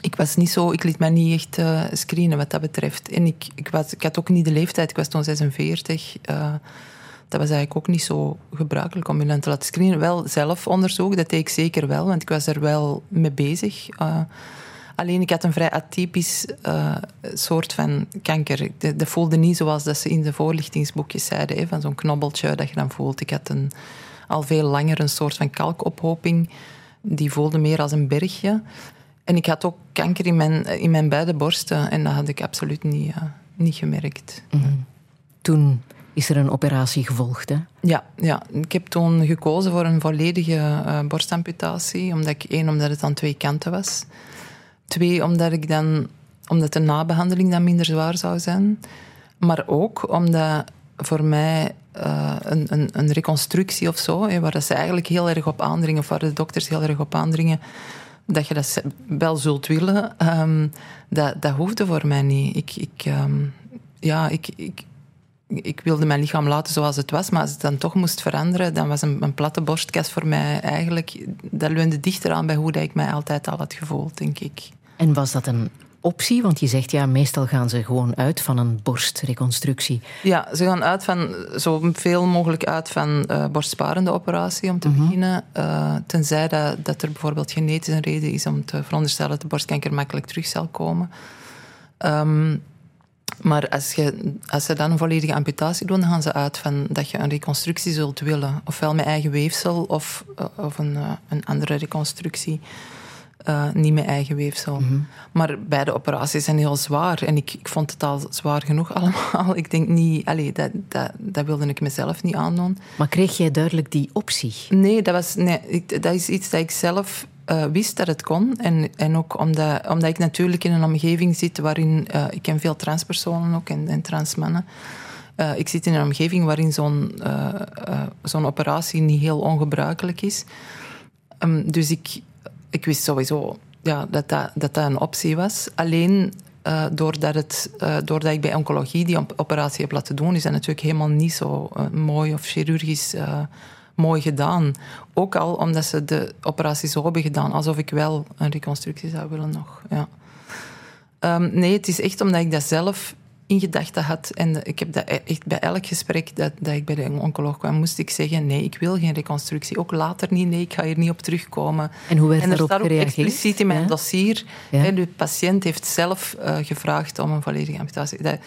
ik was niet zo, ik liet mij niet echt uh, screenen wat dat betreft. En ik, ik, was, ik had ook niet de leeftijd, ik was toen 46. Uh, dat was eigenlijk ook niet zo gebruikelijk om je te laten screenen. Wel zelfonderzoek, dat deed ik zeker wel, want ik was er wel mee bezig. Uh, alleen ik had een vrij atypisch uh, soort van kanker. Dat, voelde niet zoals dat ze in de voorlichtingsboekjes zeiden, hè, van zo'n knobbeltje dat je dan voelt. Ik had een, al veel langer een soort van kalkophoping. Die voelde meer als een bergje. En ik had ook kanker in mijn, in mijn beide borsten en dat had ik absoluut niet, uh, niet gemerkt. Mm -hmm. Toen is er een operatie gevolgd. Hè? Ja, ja, ik heb toen gekozen voor een volledige uh, borstamputatie. Omdat ik, één, omdat het aan twee kanten was. Twee, omdat, ik dan, omdat de nabehandeling dan minder zwaar zou zijn. Maar ook omdat voor mij uh, een, een, een, reconstructie of zo, hè, waar ze eigenlijk heel erg op aandringen, of waar de dokters heel erg op aandringen, dat je dat wel zult willen, um, dat, dat hoefde voor mij niet. Ik, ik, um, ja, ik, ik, ik wilde mijn lichaam laten zoals het was, maar als het dan toch moest veranderen, dan was een, een platte borstkas voor mij eigenlijk, dat leunde dichter aan bij hoe dat ik mij altijd al had gevoeld, denk ik. En was dat een optie? Want je zegt ja, meestal gaan ze gewoon uit van een borstreconstructie. Ja, ze gaan uit van zoveel mogelijk uit van uh, borstsparende operatie om te Mhm. beginnen. Uh, tenzij dat, dat er bijvoorbeeld genetisch een reden is om te veronderstellen dat de borstkanker makkelijk terug zal komen. Um, maar als, je, als ze dan een volledige amputatie doen, dan gaan ze uit van dat je een reconstructie zult willen. Ofwel met eigen weefsel of, uh, of een, een andere reconstructie. Uh, niet met eigen weefsel. Mhm. Maar beide operaties zijn heel zwaar. En ik, ik vond het al zwaar genoeg allemaal. Ik denk niet... Allee, dat, dat, dat wilde ik mezelf niet aandoen. Maar kreeg jij duidelijk die optie? Nee, dat, was, nee ik, dat is iets dat ik zelf uh, wist dat het kon. En, en ook omdat, omdat ik natuurlijk in een omgeving zit waarin... Uh, ik ken veel transpersonen ook en, en transmannen. Uh, ik zit in een omgeving waarin zo'n zo'n operatie niet heel ongebruikelijk is. Um, dus ik ik wist sowieso ja, dat, dat, dat dat een optie was. Alleen uh, doordat, het, uh, doordat ik bij oncologie die operatie heb laten doen, is dat natuurlijk helemaal niet zo mooi of chirurgisch mooi gedaan. Ook al omdat ze de operatie zo hebben gedaan, alsof ik wel een reconstructie zou willen nog. Ja. Um, nee, het is echt omdat ik dat zelf in gedachten had. En ik heb dat echt bij elk gesprek dat, dat ik bij de oncoloog kwam, moest ik zeggen: nee, ik wil geen reconstructie. Ook later niet, nee, ik ga hier niet op terugkomen. En hoe werd en er daarop gereageerd? expliciet in mijn ja? dossier: ja? hè, de patiënt heeft zelf uh, gevraagd om een volledige amputatie. Dat,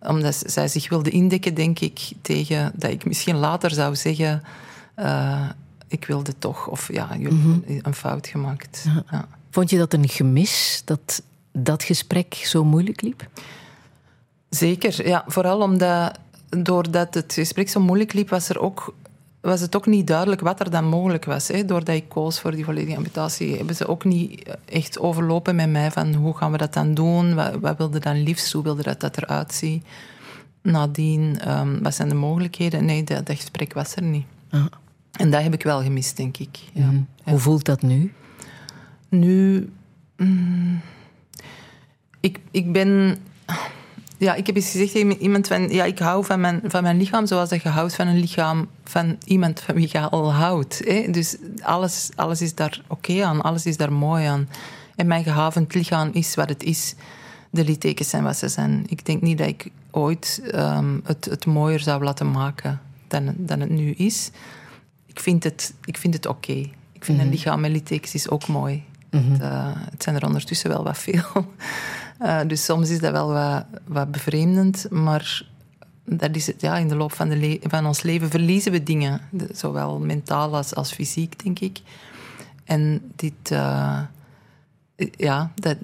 omdat zij zich wilde indekken, denk ik, tegen dat ik misschien later zou zeggen: uh, ik wilde toch, of ja, jullie Mhm. een fout gemaakt. Ja. Ja. Vond je dat een gemis dat dat gesprek zo moeilijk liep? Zeker, ja. Vooral omdat, doordat het gesprek zo moeilijk liep, was, er ook, was het ook niet duidelijk wat er dan mogelijk was. Hè. Doordat ik koos voor die volledige amputatie, hebben ze ook niet echt overlopen met mij van hoe gaan we dat dan doen, wat, wat wilde dan liefst, hoe wilde dat, dat eruit zien. Nadien, um, wat zijn de mogelijkheden? Nee, dat, dat gesprek was er niet. Ah. En dat heb ik wel gemist, denk ik. Ja. Mm. Ja. Hoe voelt dat nu? Nu... Mm, ik, ik ben ja, ik heb eens gezegd tegen iemand van... Ja, ik hou van mijn, van mijn lichaam zoals dat je houdt van een lichaam van iemand van wie je al houdt. Hè? Dus alles, alles is daar oké okay aan. Alles is daar mooi aan. En mijn gehavend lichaam is wat het is. De littekens zijn wat ze zijn. Ik denk niet dat ik ooit um, het, het mooier zou laten maken dan, dan het nu is. Ik vind het, ik vind het oké. Okay. Ik vind Mhm. een lichaam met littekens is ook mooi. Mhm. Het, uh, het zijn er ondertussen wel wat veel. Uh, dus soms is dat wel wat, wat bevreemdend, maar dat is het, ja, in de loop van, de van ons leven verliezen we dingen, de, zowel mentaal als, als fysiek, denk ik. En dit, uh, ja, dat,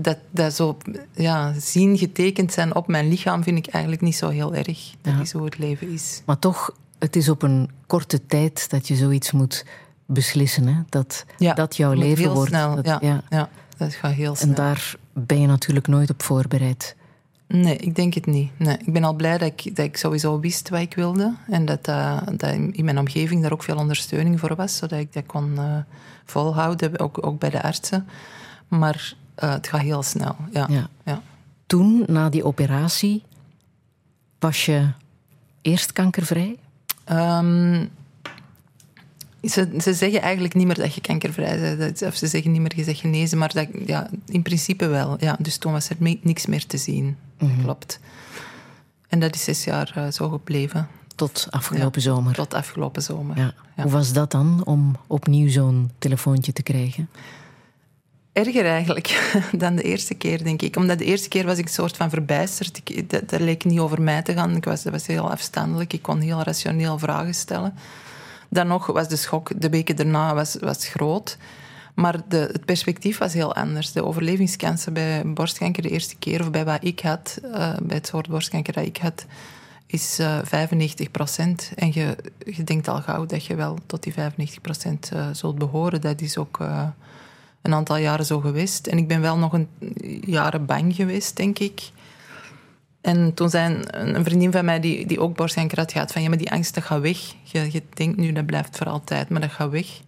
dat, dat zo ja, zien getekend zijn op mijn lichaam vind ik eigenlijk niet zo heel erg. Dat Ja. is hoe het leven is. Maar toch, het is op een korte tijd dat je zoiets moet beslissen. Hè? Dat, Ja, dat jouw leven heel wordt. snel, Dat- ja, ja, dat gaat heel snel. En daar ben je natuurlijk nooit op voorbereid. Nee, ik denk het niet. Nee, ik ben al blij dat ik, dat ik sowieso wist wat ik wilde. En dat, uh, dat in mijn omgeving daar ook veel ondersteuning voor was. Zodat ik dat kon uh, volhouden, ook, ook bij de artsen. Maar uh, het gaat heel snel. Ja. Ja. Ja. Toen, na die operatie, was je eerst kankervrij? Um, ze, ze zeggen eigenlijk niet meer dat je kankervrij bent. Of ze zeggen niet meer je bent genezen. Maar dat, ja, in principe wel. Ja, dus toen was er me- niks meer te zien. Mhm. Klopt. En dat is zes jaar uh, zo gebleven. Tot afgelopen zomer? Tot afgelopen zomer. Ja. Hoe was dat dan, om opnieuw zo'n telefoontje te krijgen? Erger eigenlijk dan de eerste keer, denk ik. Omdat de eerste keer was ik een soort van verbijsterd. Ik, dat, leek niet over mij te gaan. Ik was, dat was heel afstandelijk. Ik kon heel rationeel vragen stellen. Dan nog was de schok, de weken daarna was, was groot. Maar de, het perspectief was heel anders. De overlevingskansen bij borstkanker de eerste keer, of bij wat ik had, uh, bij het soort borstkanker dat ik had, is uh, 95 procent. En je, denkt al gauw dat je wel tot die 95 procent uh, zult behoren. Dat is ook een aantal jaren zo geweest. En ik ben wel nog een jaren bang geweest, denk ik. En toen zei een, vriendin van mij, die, die ook borstkanker had gehad, van ja, maar die angst dat gaat weg. Je, je denkt nu, dat blijft voor altijd, maar dat gaat weg.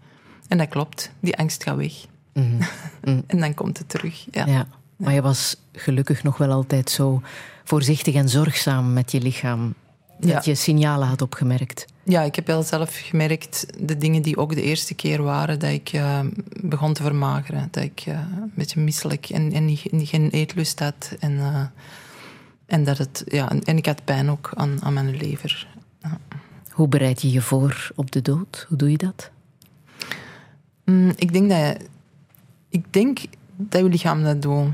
En dat klopt, die angst gaat weg. Mm -hmm. en dan komt het terug. Ja. ja. Maar je was gelukkig nog wel altijd zo voorzichtig en zorgzaam met je lichaam. Dat ja. je signalen had opgemerkt. Ja, ik heb wel zelf gemerkt de dingen die ook de eerste keer waren dat ik uh, begon te vermageren. Dat ik uh, een beetje misselijk en, en geen eetlust had. En, uh, en, dat het, ja, en, en, ik had pijn ook aan, aan mijn lever. Ja. Hoe bereid je je voor op de dood? Hoe doe je dat? Mm, ik denk dat ik denk dat je lichaam dat doet.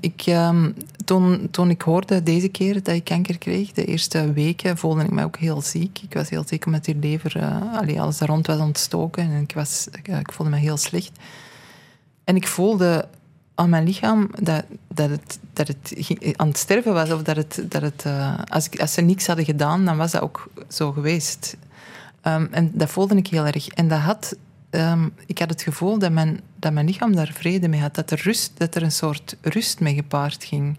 Ik, um, toen, toen ik hoorde deze keer dat ik kanker kreeg, de eerste weken, voelde ik me ook heel ziek. Ik was heel ziek omdat die lever, allee, alles er rond was ontstoken. En ik, was, ik, ik, voelde me heel slecht. En ik voelde aan mijn lichaam dat, dat, het, dat het aan het sterven was. Of dat het, dat het, als, ik, als ze niks hadden gedaan, dan was dat ook zo geweest. Um, en dat voelde ik heel erg. En dat had um, ik had het gevoel dat mijn, dat mijn lichaam daar vrede mee had. Dat er, rust, dat er een soort rust mee gepaard ging.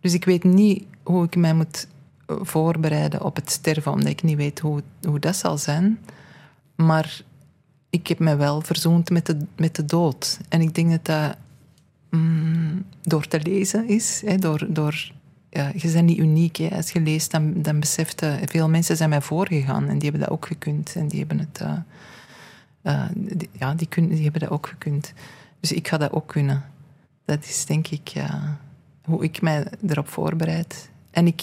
Dus ik weet niet hoe ik mij moet voorbereiden op het sterven, omdat ik niet weet hoe, hoe dat zal zijn. Maar ik heb mij wel verzoend met de, met de dood. En ik denk dat dat mm, door te lezen is, door, door ja, je bent niet uniek. Hè. Als je leest, dan, dan beseft je... Veel mensen zijn mij voorgegaan en die hebben dat ook gekund. En die hebben het... Uh, uh, die, ja, die, kun, die hebben dat ook gekund. Dus ik ga dat ook kunnen. Dat is denk ik hoe ik mij erop voorbereid. En ik,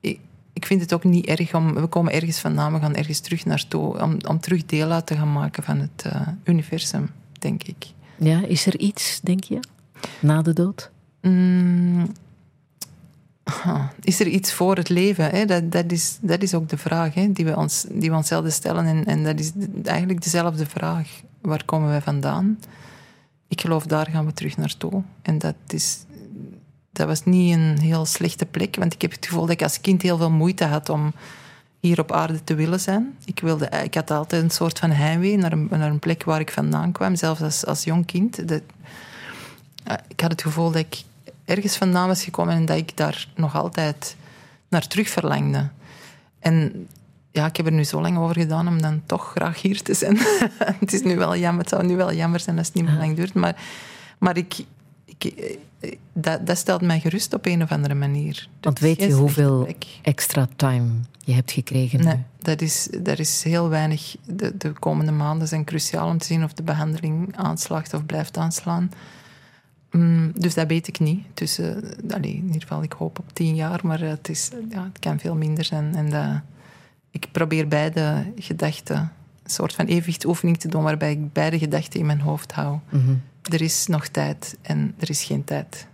ik, ik, vind het ook niet erg om... We komen ergens vandaan, we gaan ergens terug naartoe. Om, om terug deel uit te gaan maken van het uh, universum, denk ik. Ja, is er iets, denk je, na de dood? Mm, is er iets voor het leven? Hè? Dat, dat, is, dat is ook de vraag hè, die, we ons, die we onszelf stellen. En, en dat is eigenlijk dezelfde vraag. Waar komen wij vandaan? Ik geloof, daar gaan we terug naartoe. En dat, is, dat was niet een heel slechte plek, want ik heb het gevoel dat ik als kind heel veel moeite had om hier op aarde te willen zijn. Ik, wilde, ik had altijd een soort van heimwee naar een, naar een plek waar ik vandaan kwam, zelfs als, als jong kind. Dat, ik had het gevoel dat ik ergens vandaan was gekomen en dat ik daar nog altijd naar terug verlangde. En ja, ik heb er nu zo lang over gedaan om dan toch graag hier te zijn. het is nu wel jammer, het zou nu wel jammer zijn als het niet meer lang duurt, maar, maar ik, ik, dat, dat stelt mij gerust op een of andere manier. Want weet je hoeveel extra time je hebt gekregen nee, Dat is, dat is heel weinig. De, de komende maanden zijn cruciaal om te zien of de behandeling aanslaagt of blijft aanslaan. Mm, dus dat weet ik niet. Dus, uh, allee, in ieder geval, ik hoop op tien jaar, maar het, is, ja, het kan veel minder zijn. En dat, ik probeer beide gedachten, een soort van evenwichtsoefening te doen, waarbij ik beide gedachten in mijn hoofd hou. Mm -hmm. Er is nog tijd en er is geen tijd.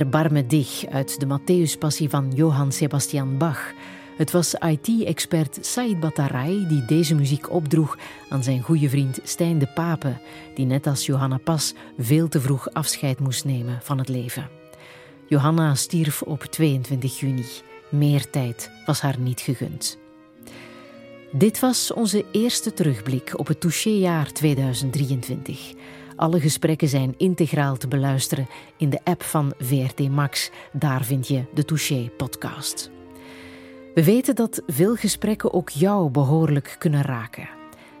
Erbarme dich uit de Matthäuspassie van Johann Sebastian Bach. Het was IT-expert Said Batarai die deze muziek opdroeg aan zijn goede vriend Stijn de Pape, die net als Johanna Pas veel te vroeg afscheid moest nemen van het leven. Johanna stierf op 22 juni. Meer tijd was haar niet gegund. Dit was onze eerste terugblik op het touchéjaar 2023. Alle gesprekken zijn integraal te beluisteren in de app van VRT Max. Daar vind je de Touché-podcast. We weten dat veel gesprekken ook jou behoorlijk kunnen raken.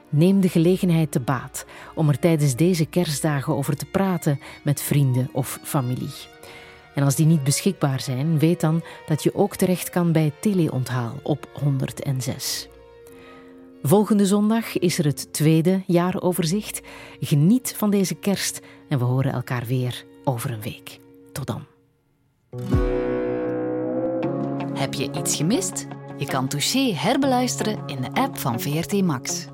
Neem de gelegenheid te baat om er tijdens deze kerstdagen over te praten met vrienden of familie. En als die niet beschikbaar zijn, weet dan dat je ook terecht kan bij Teleonthaal op 106. Volgende zondag is er het tweede jaaroverzicht. Geniet van deze kerst en we horen elkaar weer over een week. Tot dan. Heb je iets gemist? Je kan Touché herbeluisteren in de app van VRT Max.